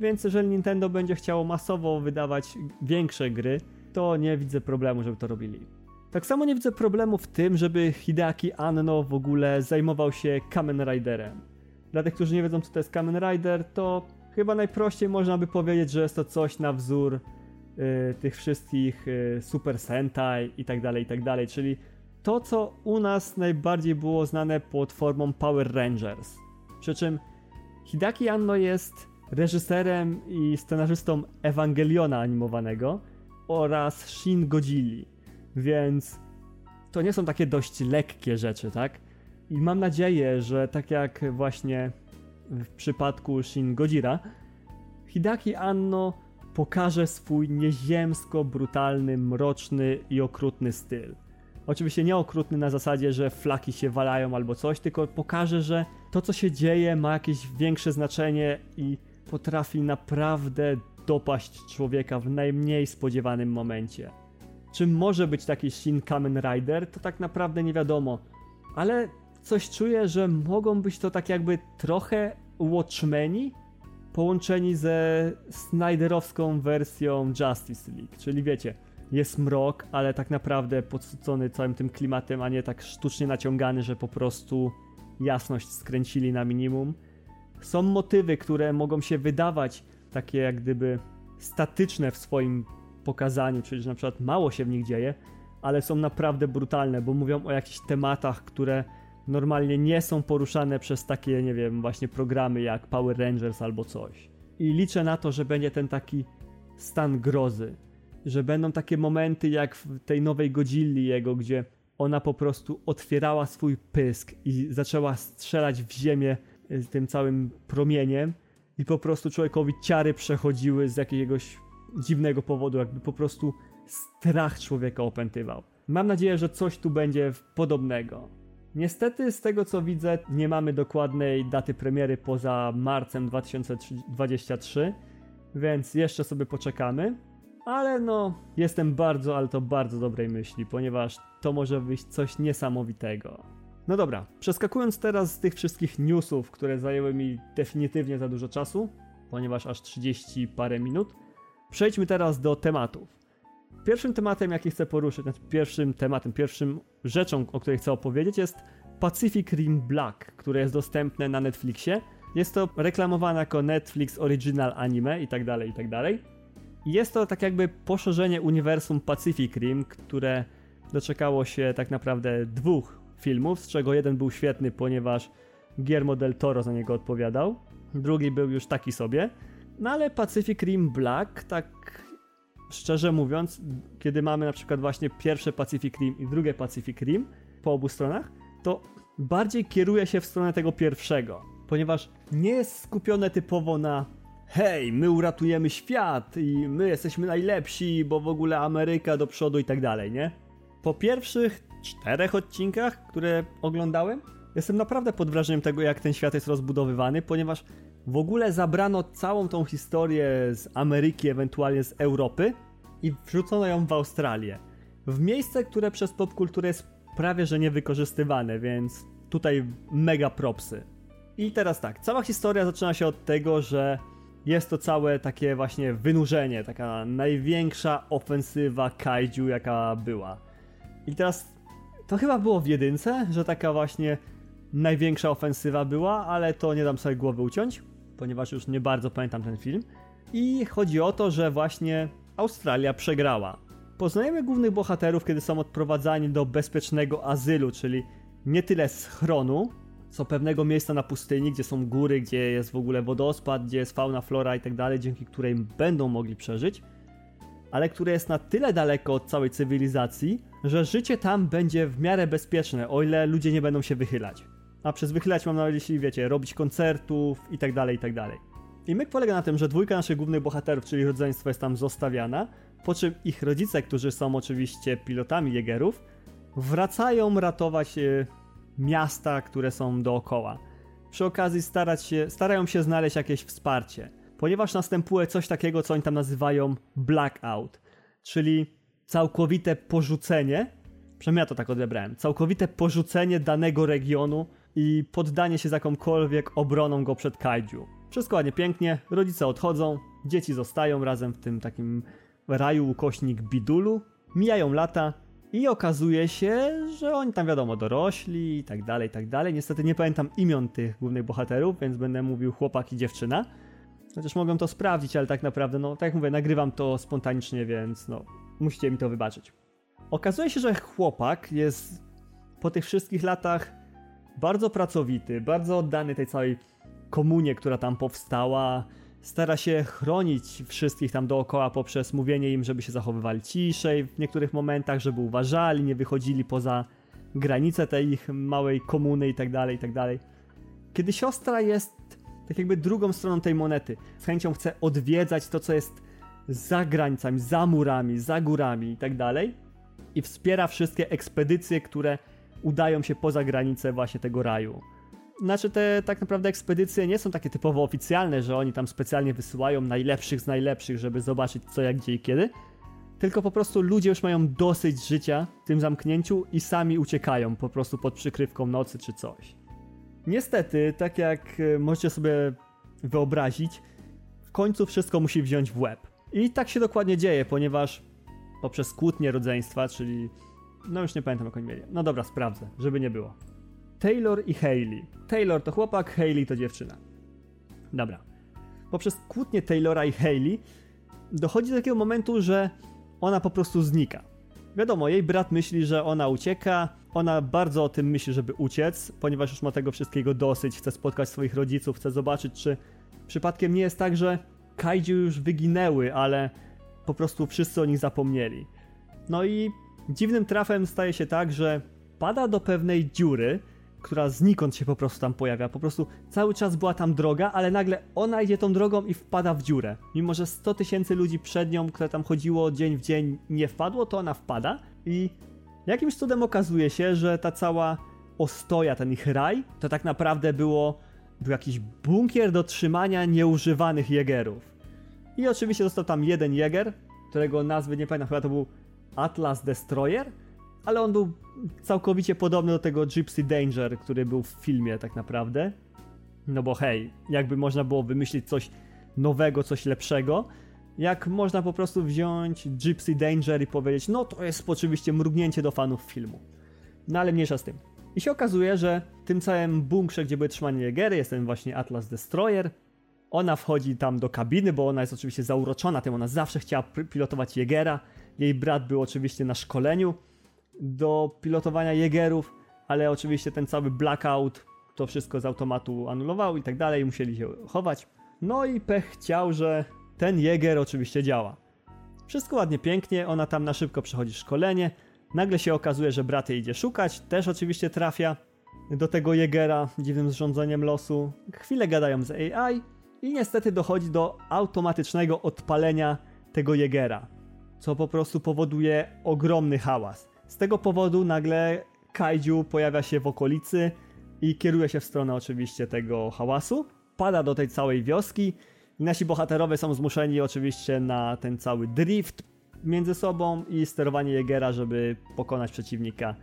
Więc jeżeli Nintendo będzie chciało masowo wydawać większe gry, to nie widzę problemu, żeby to robili. Tak samo nie widzę problemu w tym, żeby Hideaki Anno w ogóle zajmował się Kamen Riderem. Dla tych, którzy nie wiedzą, co to jest Kamen Rider, to chyba najprościej można by powiedzieć, że jest to coś na wzór y, tych wszystkich y, Super Sentai i tak dalej, i tak dalej, czyli to, co u nas najbardziej było znane pod formą Power Rangers. Przy czym Hideaki Anno jest reżyserem i scenarzystą Ewangeliona animowanego oraz Shin Godzilli, więc to nie są takie dość lekkie rzeczy, tak? I mam nadzieję, że tak jak właśnie w przypadku Shin Godzilla, Hidaki Anno pokaże swój nieziemsko brutalny, mroczny i okrutny styl. Oczywiście nie okrutny na zasadzie, że flaki się walają albo coś, tylko pokaże, że to co się dzieje ma jakieś większe znaczenie i potrafi naprawdę dopaść człowieka w najmniej spodziewanym momencie. Czym może być taki Shin Kamen Rider, to tak naprawdę nie wiadomo, ale coś czuję, że mogą być to tak jakby trochę Watchmeni połączeni ze Snyderowską wersją Justice League, czyli wiecie, jest mrok, ale tak naprawdę podsycony całym tym klimatem, a nie tak sztucznie naciągany, że po prostu jasność skręcili na minimum. Są motywy, które mogą się wydawać takie jak gdyby statyczne w swoim pokazaniu, czyli że na przykład mało się w nich dzieje, ale są naprawdę brutalne, bo mówią o jakichś tematach, które normalnie nie są poruszane przez takie, nie wiem, właśnie programy jak Power Rangers albo coś. I liczę na to, że będzie ten taki stan grozy, że będą takie momenty jak w tej nowej Godzilli jego, gdzie ona po prostu otwierała swój pysk i zaczęła strzelać w ziemię y, tym całym promieniem i po prostu człowiekowi ciary przechodziły z jakiegoś dziwnego powodu, jakby po prostu strach człowieka opętywał. Mam nadzieję, że coś tu będzie podobnego. Niestety, z tego co widzę, nie mamy dokładnej daty premiery poza marcem 2023, więc jeszcze sobie poczekamy. Ale no, jestem bardzo, ale to bardzo dobrej myśli, ponieważ to może być coś niesamowitego. No dobra, przeskakując teraz z tych wszystkich newsów, które zajęły mi definitywnie za dużo czasu, ponieważ aż 30 parę minut, przejdźmy teraz do tematów. Pierwszym tematem, jaki chcę poruszyć, znaczy pierwszym tematem, pierwszym rzeczą, o której chcę opowiedzieć jest Pacific Rim Black, które jest dostępne na Netflixie. Jest to reklamowane jako Netflix Original Anime i tak dalej, i tak dalej. Jest to tak jakby poszerzenie uniwersum Pacific Rim, które doczekało się tak naprawdę dwóch filmów, z czego jeden był świetny, ponieważ Guillermo del Toro za niego odpowiadał. Drugi był już taki sobie. No ale Pacific Rim Black, tak szczerze mówiąc, kiedy mamy na przykład właśnie pierwsze Pacific Rim i drugie Pacific Rim po obu stronach, to bardziej kieruje się w stronę tego pierwszego, ponieważ nie jest skupione typowo na hej, my uratujemy świat i my jesteśmy najlepsi, bo w ogóle Ameryka do przodu i tak dalej, nie? Po pierwszych czterech odcinkach, które oglądałem, jestem naprawdę pod wrażeniem tego, jak ten świat jest rozbudowywany, ponieważ w ogóle zabrano całą tą historię z Ameryki, ewentualnie z Europy i wrzucono ją w Australię. W miejsce, które przez popkulturę jest prawie że niewykorzystywane, więc tutaj mega propsy. I teraz tak, cała historia zaczyna się od tego, że jest to całe takie właśnie wynurzenie, taka największa ofensywa kaiju jaka była. I teraz to chyba było w jedynce, że taka właśnie największa ofensywa była, ale to nie dam sobie głowy uciąć, ponieważ już nie bardzo pamiętam ten film. I chodzi o to, że właśnie Australia przegrała. Poznajemy głównych bohaterów, kiedy są odprowadzani do bezpiecznego azylu, czyli nie tyle schronu, co pewnego miejsca na pustyni, gdzie są góry, gdzie jest w ogóle wodospad, gdzie jest fauna, flora i tak dalej, dzięki której będą mogli przeżyć, ale które jest na tyle daleko od całej cywilizacji, że życie tam będzie w miarę bezpieczne, o ile ludzie nie będą się wychylać. A przez wychylać mam na myśli, wiecie, robić koncertów i tak dalej, i tak. I myk polega na tym, że dwójka naszych głównych bohaterów, czyli rodzeństwo jest tam zostawiana, po czym ich rodzice, którzy są oczywiście pilotami Jägerów, wracają ratować e, miasta, które są dookoła. Przy okazji starać się, starają się znaleźć jakieś wsparcie, ponieważ następuje coś takiego, co oni tam nazywają blackout, czyli całkowite porzucenie, przynajmniej ja to tak odebrałem, całkowite porzucenie danego regionu i poddanie się z jakąkolwiek obroną go przed kaiju. Wszystko ładnie, pięknie, rodzice odchodzą, dzieci zostają razem w tym takim raju ukośnik bidulu, mijają lata i okazuje się, że oni tam wiadomo dorośli i tak dalej, i tak dalej. Niestety nie pamiętam imion tych głównych bohaterów, więc będę mówił chłopak i dziewczyna. Chociaż mogłem to sprawdzić, ale tak naprawdę, no tak jak mówię, nagrywam to spontanicznie, więc no musicie mi to wybaczyć. Okazuje się, że chłopak jest po tych wszystkich latach bardzo pracowity, bardzo oddany tej całej komunie, która tam powstała. Stara się chronić wszystkich tam dookoła poprzez mówienie im, żeby się zachowywali ciszej w niektórych momentach, żeby uważali, nie wychodzili poza granice tej ich małej komuny i tak dalej, i tak. Kiedy siostra jest tak jakby drugą stroną tej monety, z chęcią chce odwiedzać to, co jest za granicami, za murami, za górami i tak dalej i wspiera wszystkie ekspedycje, które udają się poza granice właśnie tego raju. Znaczy te tak naprawdę ekspedycje nie są takie typowo oficjalne, że oni tam specjalnie wysyłają najlepszych z najlepszych, żeby zobaczyć co, jak, gdzie i kiedy. Tylko po prostu ludzie już mają dosyć życia w tym zamknięciu i sami uciekają po prostu pod przykrywką nocy czy coś. Niestety, tak jak e, możecie sobie wyobrazić, w końcu wszystko musi wziąć w łeb. I tak się dokładnie dzieje, ponieważ poprzez kłótnię rodzeństwa, czyli no już nie pamiętam jak oni mieli. No dobra, sprawdzę, żeby nie było. Taylor i Hayley. Taylor to chłopak, Hayley to dziewczyna. Dobra. Poprzez kłótnię Taylora i Hayley dochodzi do takiego momentu, że ona po prostu znika. Wiadomo, jej brat myśli, że ona ucieka, ona bardzo o tym myśli, żeby uciec, ponieważ już ma tego wszystkiego dosyć, chce spotkać swoich rodziców, chce zobaczyć, czy przypadkiem nie jest tak, że kaiju już wyginęły, ale po prostu wszyscy o nich zapomnieli. No i dziwnym trafem staje się tak, że pada do pewnej dziury, która znikąd się po prostu tam pojawia. Po prostu cały czas była tam droga, ale nagle ona idzie tą drogą i wpada w dziurę. Mimo, że 100 tysięcy ludzi przed nią, które tam chodziło dzień w dzień, nie wpadło, to ona wpada i jakimś cudem okazuje się, że ta cała ostoja, ten ich raj, to tak naprawdę było był jakiś bunkier do trzymania nieużywanych jegerów. I oczywiście został tam jeden jeger, którego nazwy nie pamiętam, chyba to był Atlas Destroyer, ale on był całkowicie podobny do tego Gypsy Danger, który był w filmie tak naprawdę. No bo hej, jakby można było wymyślić coś nowego, coś lepszego, jak można po prostu wziąć Gypsy Danger i powiedzieć, no to jest oczywiście mrugnięcie do fanów filmu. No ale mniejsza z tym. I się okazuje, że w tym całym bunkrze, gdzie były trzymane Jägery, jest ten właśnie Atlas Destroyer. Ona wchodzi tam do kabiny, bo ona jest oczywiście zauroczona tym, ona zawsze chciała pilotować Jägera. Jej brat był oczywiście na szkoleniu do pilotowania Jägerów, ale oczywiście ten cały blackout to wszystko z automatu anulował i tak dalej, musieli się chować. No i pech chciał, że ten Jäger oczywiście działa. Wszystko ładnie, pięknie, ona tam na szybko przechodzi szkolenie. Nagle się okazuje, że brat jej idzie szukać, też oczywiście trafia do tego Jägera dziwnym zrządzeniem losu. Chwilę gadają z AI i niestety dochodzi do automatycznego odpalenia tego Jägera, co po prostu powoduje ogromny hałas. Z tego powodu nagle kaiju pojawia się w okolicy i kieruje się w stronę oczywiście tego hałasu. Pada do tej całej wioski nasi bohaterowie są zmuszeni oczywiście na ten cały drift między sobą i sterowanie Jegera, żeby pokonać przeciwnika.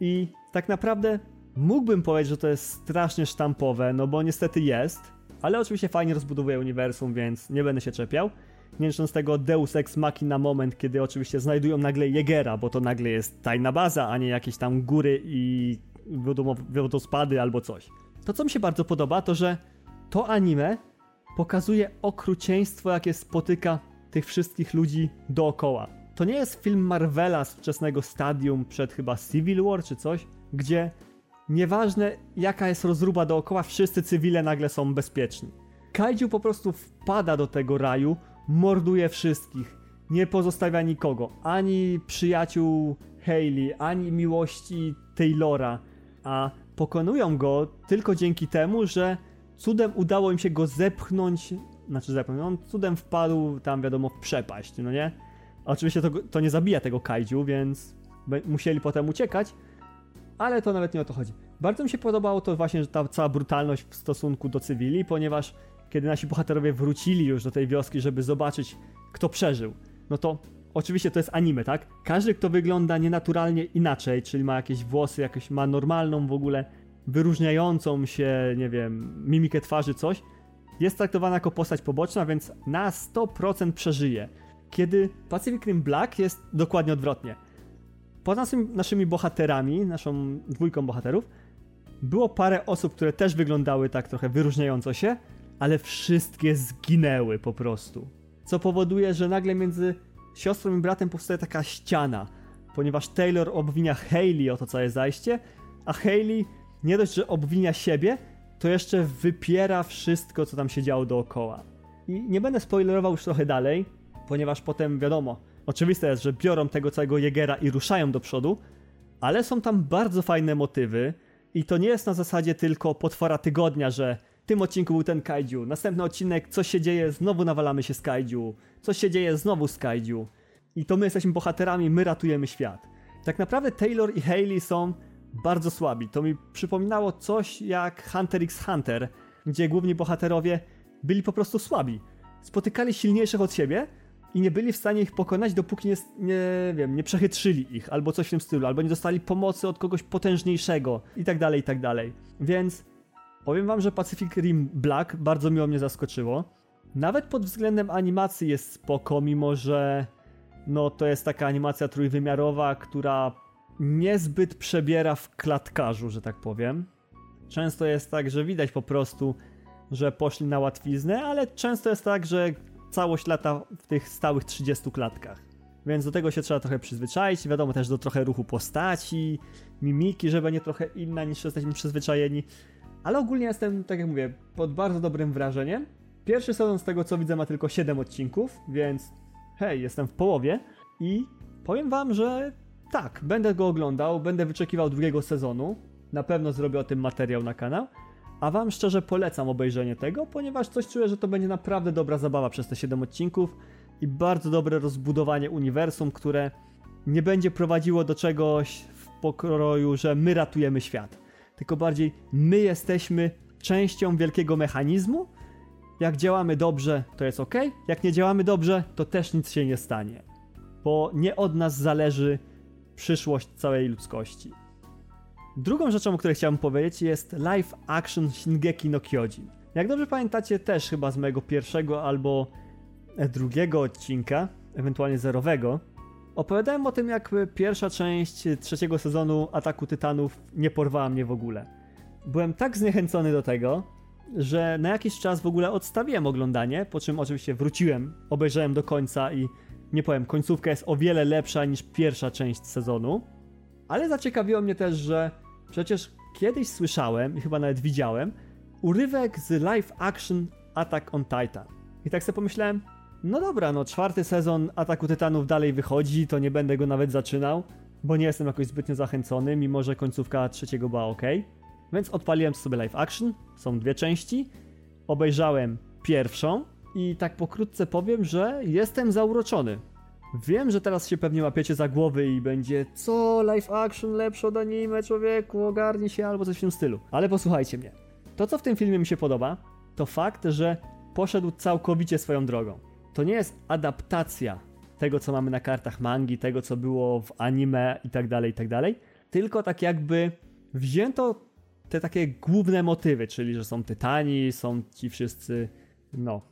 I tak naprawdę mógłbym powiedzieć, że to jest strasznie sztampowe, no bo niestety jest, ale oczywiście fajnie rozbudowuje uniwersum, więc nie będę się czepiał nie licząc tego Deus Ex Machina moment, kiedy oczywiście znajdują nagle Jegera, bo to nagle jest tajna baza, a nie jakieś tam góry i wodospady albo coś. To, co mi się bardzo podoba, to że to anime pokazuje okrucieństwo, jakie spotyka tych wszystkich ludzi dookoła. To nie jest film Marvela z wczesnego stadium przed chyba Civil War czy coś, gdzie nieważne jaka jest rozruba dookoła, wszyscy cywile nagle są bezpieczni. Kaiju po prostu wpada do tego raju, morduje wszystkich. Nie pozostawia nikogo. Ani przyjaciół Hayley, ani miłości Taylora. A pokonują go tylko dzięki temu, że cudem udało im się go zepchnąć. Znaczy zepchnąć, on cudem wpadł tam wiadomo w przepaść, no nie? Oczywiście to, to nie zabija tego kaiju, więc musieli potem uciekać, ale to nawet nie o to chodzi. Bardzo mi się podobało to właśnie, że ta cała brutalność w stosunku do cywili, ponieważ kiedy nasi bohaterowie wrócili już do tej wioski, żeby zobaczyć, kto przeżył, no to oczywiście to jest anime, tak? Każdy, kto wygląda nienaturalnie inaczej, czyli ma jakieś włosy, jakieś ma normalną w ogóle, wyróżniającą się, nie wiem, mimikę twarzy, coś, jest traktowana jako postać poboczna, więc na 100% przeżyje. Kiedy Pacific Rim Black jest dokładnie odwrotnie. Poza naszymi bohaterami, naszą dwójką bohaterów, było parę osób, które też wyglądały tak trochę wyróżniająco się, ale wszystkie zginęły po prostu. Co powoduje, że nagle między siostrą i bratem powstaje taka ściana, ponieważ Taylor obwinia Hayley o to całe zajście, a Hayley nie dość, że obwinia siebie, to jeszcze wypiera wszystko, co tam się działo dookoła. I nie będę spoilerował już trochę dalej, ponieważ potem wiadomo, oczywiste jest, że biorą tego całego Jegera i ruszają do przodu, ale są tam bardzo fajne motywy i to nie jest na zasadzie tylko potwora tygodnia, że w tym odcinku był ten kaiju, następny odcinek, coś się dzieje, znowu nawalamy się z kaiju, coś się dzieje, znowu z kaiju. I to my jesteśmy bohaterami, my ratujemy świat. Tak naprawdę Taylor i Hayley są bardzo słabi. To mi przypominało coś jak Hunter x Hunter, gdzie główni bohaterowie byli po prostu słabi. Spotykali silniejszych od siebie i nie byli w stanie ich pokonać, dopóki nie, nie wiem, nie przechytrzyli ich, albo coś w tym stylu, albo nie dostali pomocy od kogoś potężniejszego i tak dalej, i tak dalej. Więc powiem wam, że Pacific Rim Black bardzo miło mnie zaskoczyło. Nawet pod względem animacji jest spoko, mimo że no to jest taka animacja trójwymiarowa, która niezbyt przebiera w klatkarzu, że tak powiem. Często jest tak, że widać po prostu, że poszli na łatwiznę, ale często jest tak, że całość lata w tych stałych 30 klatkach. Więc do tego się trzeba trochę przyzwyczaić. Wiadomo też do trochę ruchu postaci, mimiki, żeby nie trochę inna niż jesteśmy przyzwyczajeni. Ale ogólnie jestem, tak jak mówię, pod bardzo dobrym wrażeniem. Pierwszy sezon z tego co widzę ma tylko 7 odcinków, więc hej, jestem w połowie i powiem wam, że tak, będę go oglądał, będę wyczekiwał drugiego sezonu. Na pewno zrobię o tym materiał na kanał. A wam szczerze polecam obejrzenie tego, ponieważ coś czuję, że to będzie naprawdę dobra zabawa przez te 7 odcinków i bardzo dobre rozbudowanie uniwersum, które nie będzie prowadziło do czegoś w pokroju, że my ratujemy świat. Tylko bardziej my jesteśmy częścią wielkiego mechanizmu. Jak działamy dobrze, to jest ok. Jak nie działamy dobrze, to też nic się nie stanie. Bo nie od nas zależy przyszłość całej ludzkości. Drugą rzeczą, o której chciałem powiedzieć jest live action Shingeki no Kyojin. Jak dobrze pamiętacie też chyba z mojego pierwszego albo drugiego odcinka, ewentualnie zerowego, opowiadałem o tym jak pierwsza część trzeciego sezonu Ataku Tytanów nie porwała mnie w ogóle. Byłem tak zniechęcony do tego, że na jakiś czas w ogóle odstawiłem oglądanie, po czym oczywiście wróciłem, obejrzałem do końca i nie powiem, końcówka jest o wiele lepsza niż pierwsza część sezonu. Ale zaciekawiło mnie też, że przecież kiedyś słyszałem i chyba nawet widziałem urywek z live action Attack on Titan. I tak sobie pomyślałem, no dobra, no czwarty sezon Ataku Tytanów dalej wychodzi, to nie będę go nawet zaczynał, bo nie jestem jakoś zbytnio zachęcony, mimo że końcówka trzeciego była ok. Więc odpaliłem sobie live action, są dwie części. Obejrzałem pierwszą i tak pokrótce powiem, że jestem zauroczony. Wiem, że teraz się pewnie łapiecie za głowy i będzie co, live action lepsze od anime, człowieku, ogarnij się albo coś w tym stylu. Ale posłuchajcie mnie. To, co w tym filmie mi się podoba, to fakt, że poszedł całkowicie swoją drogą. To nie jest adaptacja tego, co mamy na kartach mangi, tego, co było w anime i tak dalej, i tak tylko tak jakby wzięto te takie główne motywy, czyli że są tytani, są ci wszyscy, no,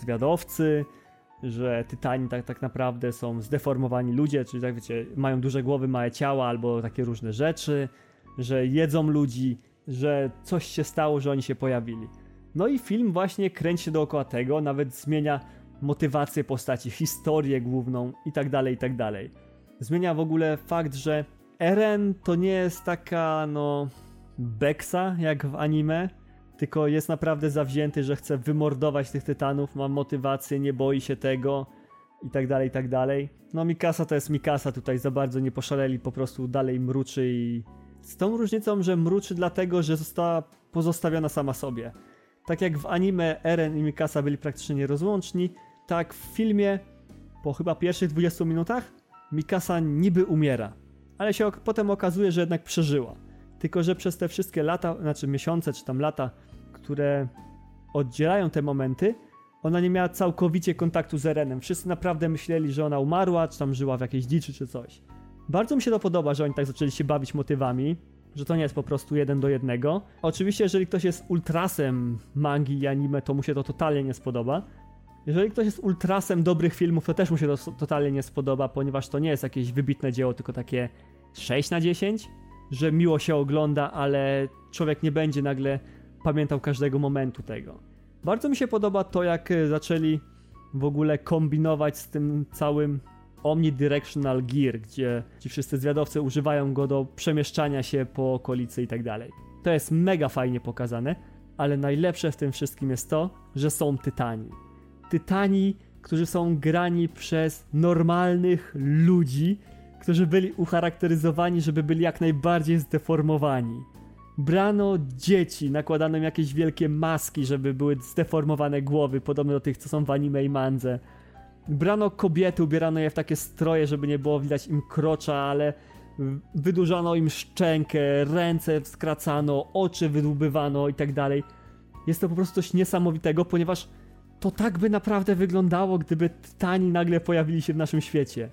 zwiadowcy, że tytani tak, tak naprawdę są zdeformowani ludzie, czyli tak wiecie, mają duże głowy, małe ciała albo takie różne rzeczy, że jedzą ludzi, że coś się stało, że oni się pojawili. No i film właśnie kręci się dookoła tego, nawet zmienia motywację postaci, historię główną i tak dalej, i tak dalej. Zmienia w ogóle fakt, że Eren to nie jest taka, no, beksa jak w anime, tylko jest naprawdę zawzięty, że chce wymordować tych tytanów, ma motywację, nie boi się tego i tak dalej, i tak dalej. No Mikasa to jest Mikasa, tutaj za bardzo nie poszaleli, po prostu dalej mruczy i... Z tą różnicą, że mruczy dlatego, że została pozostawiona sama sobie. Tak jak w anime Eren i Mikasa byli praktycznie nierozłączni, tak w filmie po chyba pierwszych 20 minutach Mikasa niby umiera, ale się potem okazuje, że jednak przeżyła. Tylko, że przez te wszystkie lata, znaczy miesiące czy tam lata, które oddzielają te momenty, ona nie miała całkowicie kontaktu z Erenem. Wszyscy naprawdę myśleli, że ona umarła, czy tam żyła w jakiejś dziczy, czy coś. Bardzo mi się to podoba, że oni tak zaczęli się bawić motywami, że to nie jest po prostu jeden do jednego. Oczywiście, jeżeli ktoś jest ultrasem mangi i anime, to mu się to totalnie nie spodoba. Jeżeli ktoś jest ultrasem dobrych filmów, to też mu się to totalnie nie spodoba, ponieważ to nie jest jakieś wybitne dzieło, tylko takie 6 na 10, że miło się ogląda, ale człowiek nie będzie nagle pamiętał każdego momentu tego. Bardzo mi się podoba to, jak zaczęli w ogóle kombinować z tym całym omnidirectional gear, gdzie ci wszyscy zwiadowcy używają go do przemieszczania się po okolicy i tak dalej. To jest mega fajnie pokazane, ale najlepsze w tym wszystkim jest to, że są tytani. Tytani, którzy są grani przez normalnych ludzi, którzy byli ucharakteryzowani, żeby byli jak najbardziej zdeformowani. Brano dzieci, nakładano im jakieś wielkie maski, żeby były zdeformowane głowy, podobne do tych, co są w anime i mandze brano kobiety, ubierano je w takie stroje, żeby nie było widać im krocza, ale wydłużano im szczękę, ręce skracano, oczy wydłubywano i tak dalej. Jest to po prostu coś niesamowitego, ponieważ to tak by naprawdę wyglądało, gdyby Tytani nagle pojawili się w naszym świecie.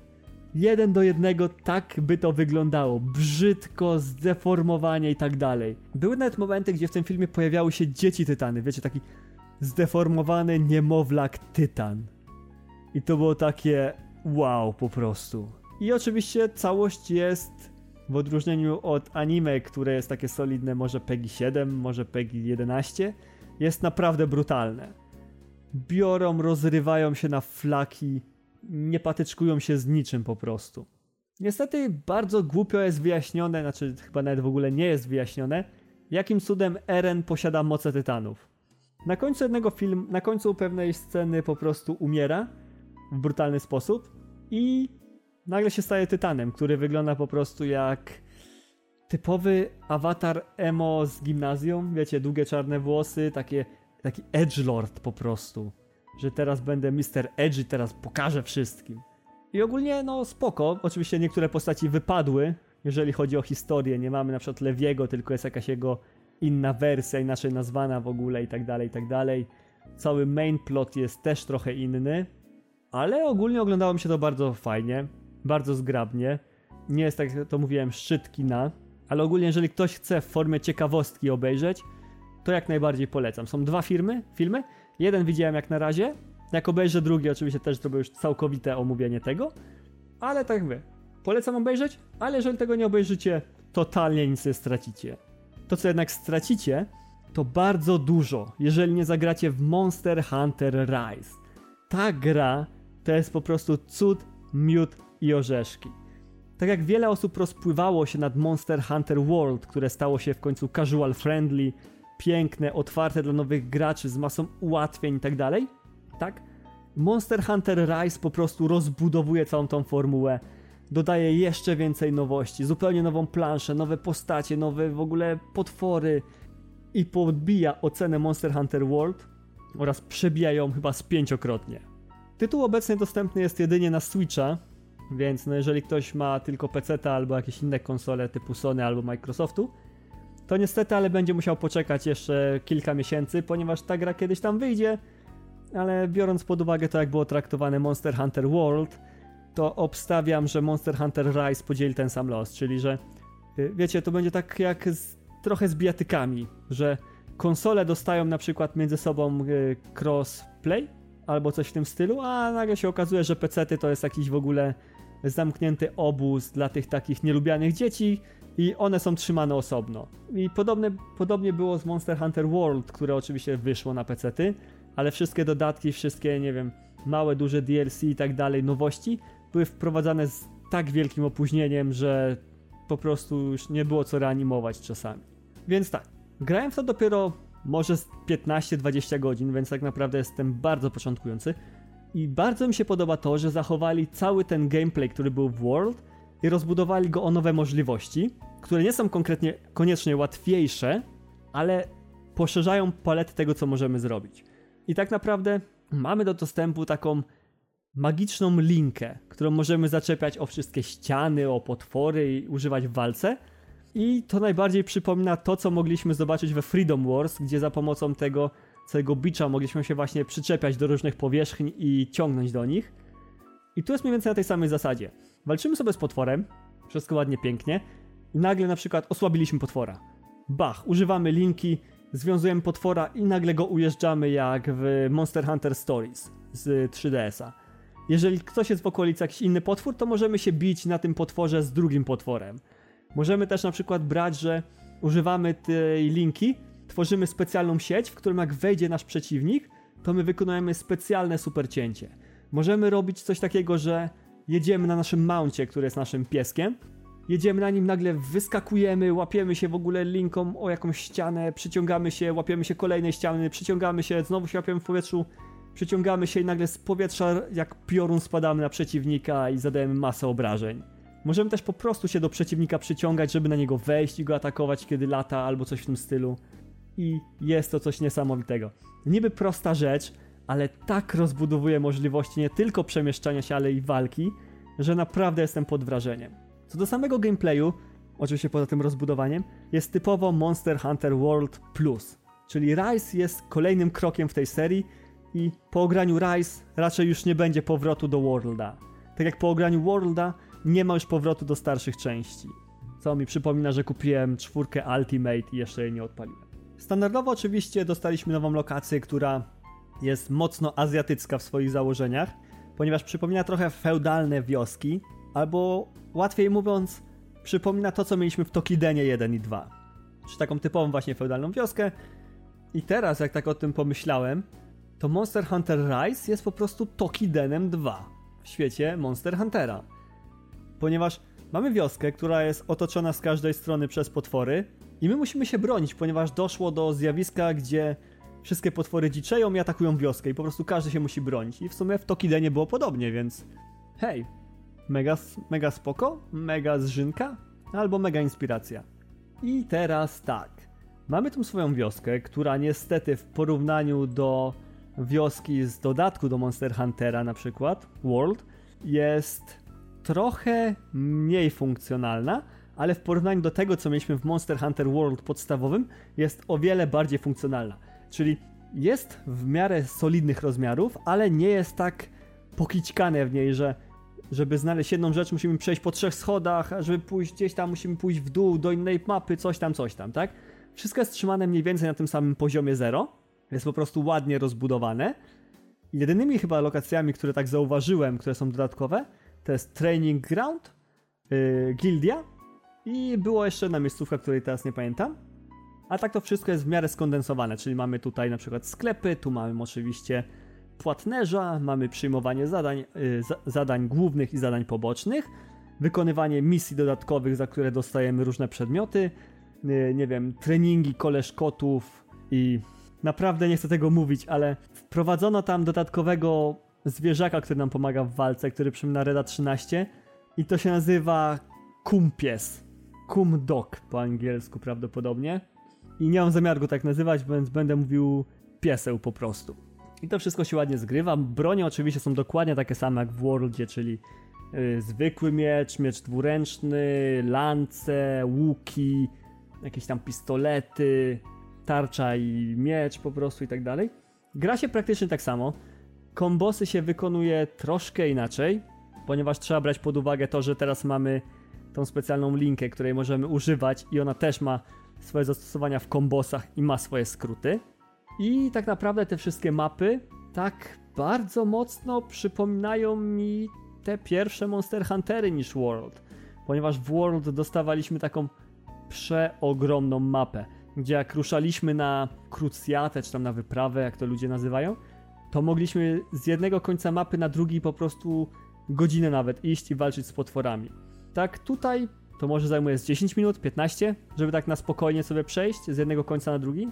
Jeden do jednego tak by to wyglądało. Brzydko, zdeformowanie i tak dalej. Były nawet momenty, gdzie w tym filmie pojawiały się dzieci Tytany. Wiecie, taki zdeformowany niemowlak Tytan. I to było takie wow po prostu. I oczywiście całość jest w odróżnieniu od anime, które jest takie solidne, może PEGI 7, może PEGI 11, jest naprawdę brutalne. Biorą, rozrywają się na flaki, nie patyczkują się z niczym po prostu. Niestety bardzo głupio jest wyjaśnione, znaczy chyba nawet w ogóle nie jest wyjaśnione, jakim cudem Eren posiada moce tytanów. Na końcu jednego filmu, na końcu pewnej sceny po prostu umiera, w brutalny sposób i nagle się staje tytanem, który wygląda po prostu jak typowy awatar emo z gimnazjum, wiecie, długie czarne włosy, takie, taki edgelord po prostu, że teraz będę Mr. Edgy, teraz pokażę wszystkim. I ogólnie, no spoko, oczywiście niektóre postaci wypadły, jeżeli chodzi o historię, nie mamy na przykład Lewiego, tylko jest jakaś jego inna wersja, inaczej nazwana w ogóle i tak dalej, i tak dalej. Cały main plot jest też trochę inny, ale ogólnie oglądało mi się to bardzo fajnie, bardzo zgrabnie. Nie jest tak, jak to mówiłem, szczyt kina, ale ogólnie jeżeli ktoś chce w formie ciekawostki obejrzeć, to jak najbardziej polecam. Są dwa filmy, filmy. Jeden widziałem jak na razie. Jak obejrzę drugi, oczywiście też zrobię już całkowite omówienie tego. Ale tak wy. Polecam obejrzeć, ale jeżeli tego nie obejrzycie, totalnie nic nie stracicie. To co jednak stracicie, to bardzo dużo, jeżeli nie zagracie w Monster Hunter Rise. Ta gra to jest po prostu cud, miód i orzeszki. Tak jak wiele osób rozpływało się nad Monster Hunter World, które stało się w końcu casual friendly, piękne, otwarte dla nowych graczy z masą ułatwień itd., tak, tak? Monster Hunter Rise po prostu rozbudowuje całą tą formułę. Dodaje jeszcze więcej nowości, zupełnie nową planszę, nowe postacie, nowe w ogóle potwory i podbija ocenę Monster Hunter World oraz przebija ją chyba z pięciokrotnie. Tytuł obecnie dostępny jest jedynie na Switcha, więc no jeżeli ktoś ma tylko PC albo jakieś inne konsole typu Sony albo Microsoftu, to niestety, ale będzie musiał poczekać jeszcze kilka miesięcy, ponieważ ta gra kiedyś tam wyjdzie, ale biorąc pod uwagę to, jak było traktowane Monster Hunter World, to obstawiam, że Monster Hunter Rise podzieli ten sam los, czyli że y, wiecie, to będzie tak jak z, trochę z bijatykami, że konsole dostają na przykład między sobą y, crossplay, albo coś w tym stylu, a nagle się okazuje, że pecety to jest jakiś w ogóle zamknięty obóz dla tych takich nielubianych dzieci i one są trzymane osobno. I podobne, podobnie było z Monster Hunter World, które oczywiście wyszło na pecety, ale wszystkie dodatki, wszystkie, nie wiem, małe, duże DLC i tak dalej, nowości były wprowadzane z tak wielkim opóźnieniem, że po prostu już nie było co reanimować czasami. Więc tak, grałem w to dopiero może 15-20 godzin, więc tak naprawdę jestem bardzo początkujący. I bardzo mi się podoba to, że zachowali cały ten gameplay, który był w World i rozbudowali go o nowe możliwości, które nie są konkretnie, koniecznie łatwiejsze, ale poszerzają paletę tego, co możemy zrobić. I tak naprawdę mamy do dostępu taką magiczną linkę, którą możemy zaczepiać o wszystkie ściany, o potwory i używać w walce. I to najbardziej przypomina to, co mogliśmy zobaczyć we Freedom Wars, gdzie za pomocą tego całego bicza mogliśmy się właśnie przyczepiać do różnych powierzchni i ciągnąć do nich. I tu jest mniej więcej na tej samej zasadzie. Walczymy sobie z potworem, wszystko ładnie, pięknie, i nagle na przykład osłabiliśmy potwora. Bach, używamy linki, związujemy potwora i nagle go ujeżdżamy jak w Monster Hunter Stories z 3DS-a. Jeżeli ktoś jest w okolicy jakiś inny potwór, to możemy się bić na tym potworze z drugim potworem. Możemy też na przykład brać, że używamy tej linki, tworzymy specjalną sieć, w którym jak wejdzie nasz przeciwnik, to my wykonujemy specjalne super cięcie. Możemy robić coś takiego, że jedziemy na naszym mouncie, który jest naszym pieskiem, jedziemy na nim, nagle wyskakujemy, łapiemy się w ogóle linką o jakąś ścianę, przyciągamy się, łapiemy się kolejnej ściany, przyciągamy się, znowu się łapiemy w powietrzu, przyciągamy się i nagle z powietrza jak piorun spadamy na przeciwnika i zadajemy masę obrażeń. Możemy też po prostu się do przeciwnika przyciągać, żeby na niego wejść i go atakować, kiedy lata albo coś w tym stylu. I jest to coś niesamowitego. Niby prosta rzecz, ale tak rozbudowuje możliwości nie tylko przemieszczania się, ale i walki, że naprawdę jestem pod wrażeniem. Co do samego gameplayu, oczywiście poza tym rozbudowaniem, jest typowo Monster Hunter World Plus. Czyli Rise jest kolejnym krokiem w tej serii i po ograniu Rise raczej już nie będzie powrotu do Worlda. Tak jak po ograniu Worlda nie ma już powrotu do starszych części. Co mi przypomina, że kupiłem czwórkę Ultimate i jeszcze jej nie odpaliłem. Standardowo oczywiście dostaliśmy nową lokację, która jest mocno azjatycka w swoich założeniach, ponieważ przypomina trochę feudalne wioski, albo łatwiej mówiąc, przypomina to, co mieliśmy w Tokidenie 1 i 2. Czyli taką typową właśnie feudalną wioskę. I teraz, jak tak o tym pomyślałem, to Monster Hunter Rise jest po prostu Tokidenem 2 w świecie Monster Huntera. Ponieważ mamy wioskę, która jest otoczona z każdej strony przez potwory i my musimy się bronić, ponieważ doszło do zjawiska, gdzie wszystkie potwory dziczeją i atakują wioskę i po prostu każdy się musi bronić. I w sumie w Tokidenie było podobnie, więc hej, mega, mega spoko, mega zżynka, albo mega inspiracja. I teraz tak, mamy tą swoją wioskę, która niestety w porównaniu do wioski z dodatku do Monster Huntera na przykład, World, jest trochę mniej funkcjonalna, ale w porównaniu do tego, co mieliśmy w Monster Hunter World podstawowym, jest o wiele bardziej funkcjonalna. Czyli jest w miarę solidnych rozmiarów, ale nie jest tak pokićkane w niej, że żeby znaleźć jedną rzecz musimy przejść po trzech schodach, a żeby pójść gdzieś tam musimy pójść w dół do innej mapy, coś tam, coś tam, tak? Wszystko jest trzymane mniej więcej na tym samym poziomie zero, jest po prostu ładnie rozbudowane. Jedynymi chyba lokacjami, które tak zauważyłem, które są dodatkowe, to jest Training Ground, yy, Gildia i było jeszcze jedna miejscówka, której teraz nie pamiętam. A tak to wszystko jest w miarę skondensowane, czyli mamy tutaj na przykład sklepy, tu mamy oczywiście płatnerza, mamy przyjmowanie zadań, yy, zadań głównych i zadań pobocznych, wykonywanie misji dodatkowych, za które dostajemy różne przedmioty, yy, nie wiem, treningi koleżkotów i naprawdę nie chcę tego mówić, ale wprowadzono tam dodatkowego zwierzaka, który nam pomaga w walce, który przypomina Reda 13 i to się nazywa Kumpies. Kumdok po angielsku prawdopodobnie. I nie mam zamiaru go tak nazywać, więc będę mówił pieseł po prostu. I to wszystko się ładnie zgrywa. Bronie oczywiście są dokładnie takie same jak w Worldzie, czyli yy, zwykły miecz, miecz dwuręczny, lance, łuki, jakieś tam pistolety, tarcza i miecz po prostu i tak dalej. Gra się praktycznie tak samo. Kombosy się wykonuje troszkę inaczej, ponieważ trzeba brać pod uwagę to, że teraz mamy tą specjalną linkę, której możemy używać i ona też ma swoje zastosowania w kombosach i ma swoje skróty. I tak naprawdę te wszystkie mapy tak bardzo mocno przypominają mi te pierwsze Monster Huntery niż World, ponieważ w World dostawaliśmy taką przeogromną mapę gdzie jak ruszaliśmy na krucjatę, czy tam na wyprawę, jak to ludzie nazywają, to mogliśmy z jednego końca mapy na drugi po prostu godzinę nawet iść i walczyć z potworami. Tak tutaj to może zajmuje z 10 minut, 15, żeby tak na spokojnie sobie przejść z jednego końca na drugi.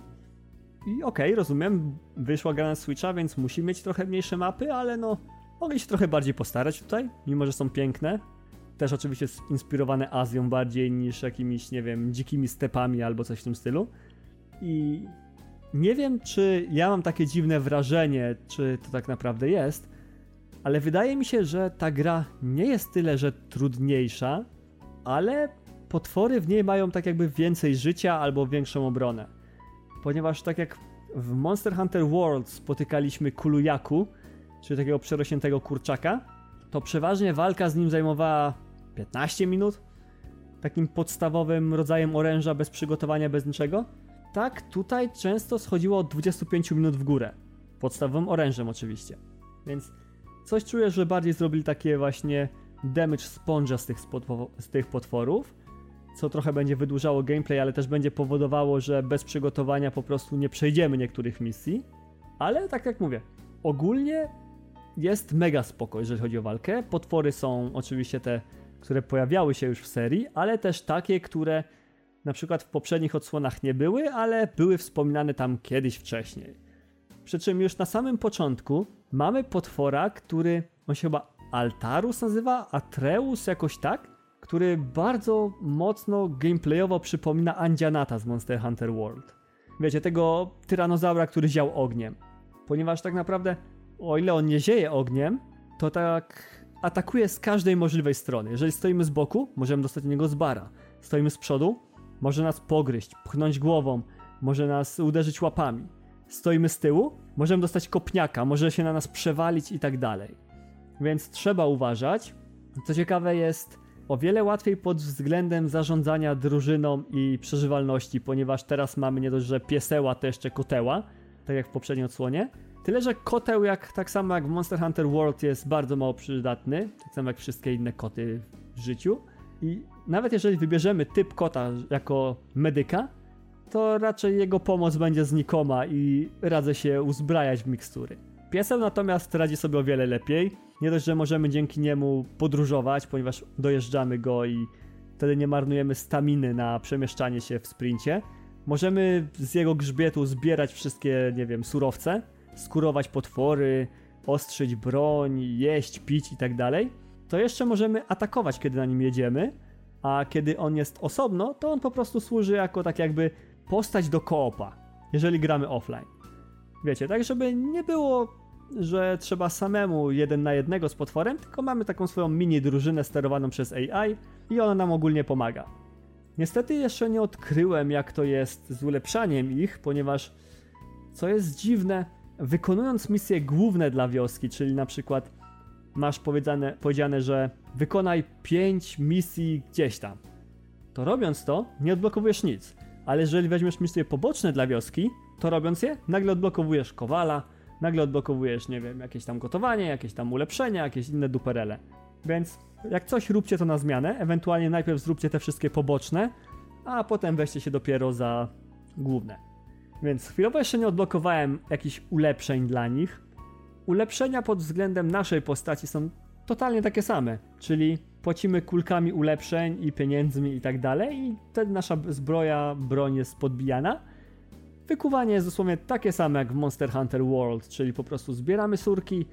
I okej, okay, rozumiem, wyszła gra na Switcha, więc musi mieć trochę mniejsze mapy, ale no, mogli się trochę bardziej postarać tutaj, mimo że są piękne. Też oczywiście inspirowane Azją bardziej niż jakimiś, nie wiem, dzikimi stepami albo coś w tym stylu. I nie wiem, czy ja mam takie dziwne wrażenie, czy to tak naprawdę jest, ale wydaje mi się, że ta gra nie jest tyle, że trudniejsza, ale potwory w niej mają tak jakby więcej życia albo większą obronę. Ponieważ tak jak w Monster Hunter World spotykaliśmy Kulujaku, czyli takiego przerośniętego kurczaka, to przeważnie walka z nim zajmowała 15 minut, takim podstawowym rodzajem oręża bez przygotowania, bez niczego. Tak, tutaj często schodziło od 25 minut w górę. Podstawowym orężem oczywiście. Więc coś czuję, że bardziej zrobili takie właśnie damage sponge'a z tych, z tych potworów, co trochę będzie wydłużało gameplay, ale też będzie powodowało, że bez przygotowania po prostu nie przejdziemy niektórych misji. Ale tak jak mówię, ogólnie jest mega spoko, jeżeli chodzi o walkę. Potwory są oczywiście te, które pojawiały się już w serii, ale też takie, które na przykład w poprzednich odsłonach nie były, ale były wspominane tam kiedyś wcześniej. Przy czym już na samym początku mamy potwora, który on się chyba Altarus nazywa, Atreus jakoś tak, który bardzo mocno gameplayowo przypomina Andzianata z Monster Hunter World. Wiecie, tego tyranozaura, który ział ogniem. Ponieważ tak naprawdę, o ile on nie zieje ogniem, to tak atakuje z każdej możliwej strony. Jeżeli stoimy z boku, możemy dostać niego z bara. Stoimy z przodu, może nas pogryźć, pchnąć głową, może nas uderzyć łapami. Stoimy z tyłu, możemy dostać kopniaka, może się na nas przewalić i tak dalej. Więc trzeba uważać. Co ciekawe jest o wiele łatwiej pod względem zarządzania drużyną i przeżywalności, ponieważ teraz mamy nie dość, że pieseła, to jeszcze koteła, tak jak w poprzedniej odsłonie. Tyle, że koteł, jak, tak samo jak w Monster Hunter World, jest bardzo mało przydatny, tak samo jak wszystkie inne koty w życiu. I nawet jeżeli wybierzemy typ kota jako medyka, to raczej jego pomoc będzie znikoma i radzę się uzbrajać w mikstury. Piesem natomiast radzi sobie o wiele lepiej. Nie dość, że możemy dzięki niemu podróżować, ponieważ dojeżdżamy go i wtedy nie marnujemy staminy na przemieszczanie się w sprincie. Możemy z jego grzbietu zbierać wszystkie, nie wiem, surowce, skurować potwory, ostrzyć broń, jeść, pić i tak. To jeszcze możemy atakować, kiedy na nim jedziemy, a kiedy on jest osobno, to on po prostu służy jako tak jakby postać do koopa, jeżeli gramy offline. Wiecie, tak żeby nie było że trzeba samemu jeden na jednego z potworem, tylko mamy taką swoją mini drużynę sterowaną przez AI i ona nam ogólnie pomaga. Niestety jeszcze nie odkryłem jak to jest z ulepszaniem ich, ponieważ co jest dziwne, wykonując misje główne dla wioski, czyli na przykład masz powiedziane, powiedziane że wykonaj 5 misji gdzieś tam, to robiąc to nie odblokowujesz nic, ale jeżeli weźmiesz misje poboczne dla wioski, to robiąc je, nagle odblokowujesz kowala, nagle odblokowujesz, nie wiem, jakieś tam gotowanie, jakieś tam ulepszenia, jakieś inne duperele. Więc jak coś róbcie to na zmianę, ewentualnie najpierw zróbcie te wszystkie poboczne, a potem weźcie się dopiero za główne. Więc chwilowo jeszcze nie odblokowałem jakichś ulepszeń dla nich. Ulepszenia pod względem naszej postaci są totalnie takie same, czyli płacimy kulkami ulepszeń i pieniędzmi i tak dalej i wtedy nasza zbroja, broń jest podbijana Wykuwanie jest dosłownie takie same jak w Monster Hunter World, czyli po prostu zbieramy surki,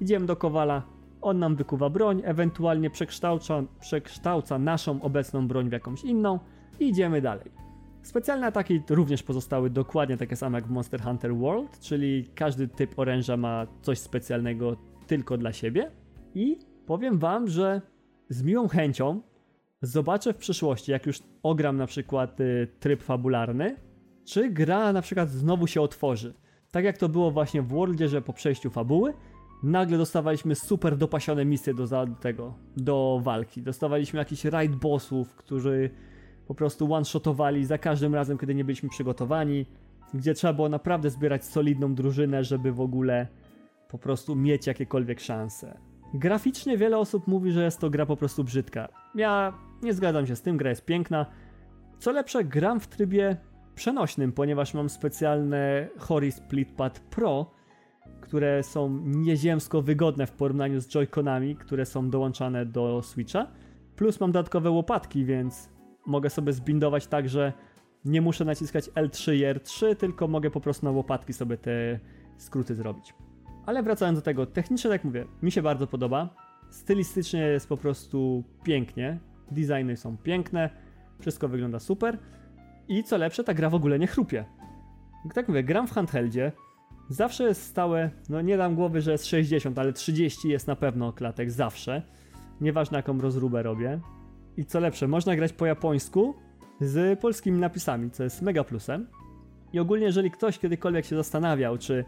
idziemy do kowala, on nam wykuwa broń, ewentualnie przekształca, przekształca naszą obecną broń w jakąś inną i idziemy dalej. Specjalne ataki również pozostały dokładnie takie same jak w Monster Hunter World, czyli każdy typ oręża ma coś specjalnego tylko dla siebie. I powiem wam, że z miłą chęcią zobaczę w przyszłości, jak już ogram na przykład y, tryb fabularny, czy gra na przykład znowu się otworzy. Tak jak to było właśnie w Worldzie, że po przejściu fabuły nagle dostawaliśmy super dopasione misje do tego, do walki. Dostawaliśmy jakiś raid bossów, którzy po prostu one-shotowali za każdym razem, kiedy nie byliśmy przygotowani, gdzie trzeba było naprawdę zbierać solidną drużynę, żeby w ogóle po prostu mieć jakiekolwiek szanse. Graficznie wiele osób mówi, że jest to gra po prostu brzydka. Ja nie zgadzam się z tym, gra jest piękna. Co lepsze, gram w trybie przenośnym, ponieważ mam specjalne Hori Splitpad Pro, które są nieziemsko wygodne w porównaniu z Joy-Conami, które są dołączane do Switcha. Plus mam dodatkowe łopatki, więc mogę sobie zbindować tak, że nie muszę naciskać L3 i R3, tylko mogę po prostu na łopatki sobie te skróty zrobić. Ale wracając do tego, technicznie, tak mówię, mi się bardzo podoba. Stylistycznie jest po prostu pięknie. Designy są piękne, wszystko wygląda super. I co lepsze, ta gra w ogóle nie chrupie. Tak mówię, gram w handheldzie, Zawsze jest stałe, no nie dam głowy, że jest 60, ale 30 jest na pewno klatek zawsze. Nieważne jaką rozróbę robię. I co lepsze, można grać po japońsku z polskimi napisami, co jest mega plusem. I ogólnie, jeżeli ktoś kiedykolwiek się zastanawiał, czy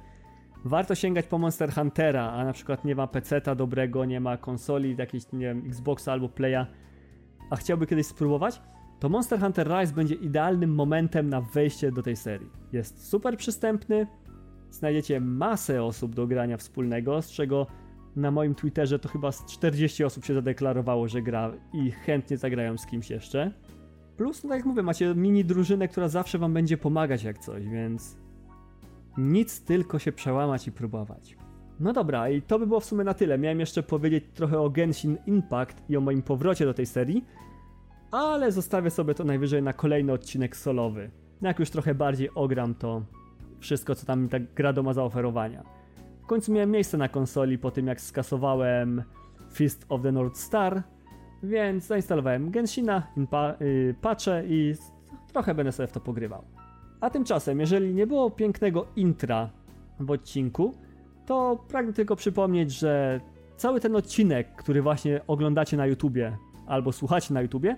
warto sięgać po Monster Huntera, a na przykład nie ma PC-ta dobrego, nie ma konsoli, jakiejś, nie wiem, Xboxa albo Playa, a chciałby kiedyś spróbować, to Monster Hunter Rise będzie idealnym momentem na wejście do tej serii. Jest super przystępny, znajdziecie masę osób do grania wspólnego, z czego na moim Twitterze to chyba z 40 osób się zadeklarowało, że gra i chętnie zagrają z kimś jeszcze. Plus, no tak jak mówię, macie mini drużynę, która zawsze wam będzie pomagać jak coś, więc nic, tylko się przełamać i próbować. No dobra, i to by było w sumie na tyle. Miałem jeszcze powiedzieć trochę o Genshin Impact i o moim powrocie do tej serii, ale zostawię sobie to najwyżej na kolejny odcinek solowy. Jak już trochę bardziej ogram to wszystko, co tam mi ta gra ma zaoferowania. W końcu miałem miejsce na konsoli po tym, jak skasowałem Fist of the North Star, więc zainstalowałem Genshina, inpa, yy, patche i trochę będę sobie w to pogrywał. A tymczasem, jeżeli nie było pięknego intra w odcinku, to pragnę tylko przypomnieć, że cały ten odcinek, który właśnie oglądacie na YouTubie albo słuchacie na YouTubie,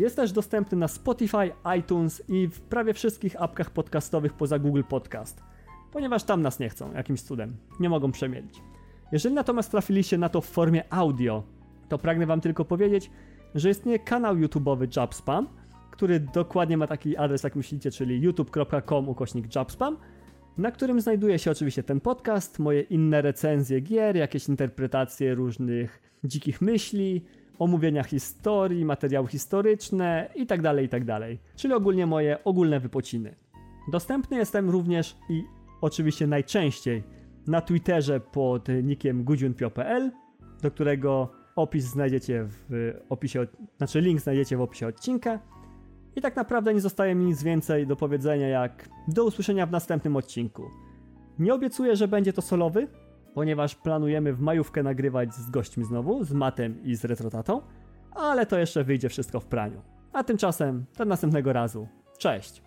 jest też dostępny na Spotify, iTunes i w prawie wszystkich apkach podcastowych poza Google Podcast, ponieważ tam nas nie chcą jakimś cudem, nie mogą przemielić. Jeżeli natomiast trafiliście na to w formie audio, to pragnę wam tylko powiedzieć, że istnieje kanał YouTube'owy Jabspam, który dokładnie ma taki adres jak myślicie, czyli youtube.com ukośnik Jabspam, na którym znajduje się oczywiście ten podcast, moje inne recenzje gier, jakieś interpretacje różnych dzikich myśli, omówienia historii, materiały historyczne itd., tak itd. Tak czyli ogólnie moje ogólne wypociny. Dostępny jestem również i oczywiście najczęściej na Twitterze pod nickiem gudziunpio.pl, do którego opis znajdziecie w opisie, znaczy link znajdziecie w opisie odcinka. I tak naprawdę nie zostaje mi nic więcej do powiedzenia jak do usłyszenia w następnym odcinku. Nie obiecuję, że będzie to solowy, ponieważ planujemy w majówkę nagrywać z gośćmi znowu, z Matem i z Retrotatą, ale to jeszcze wyjdzie wszystko w praniu. A tymczasem, do następnego razu. Cześć!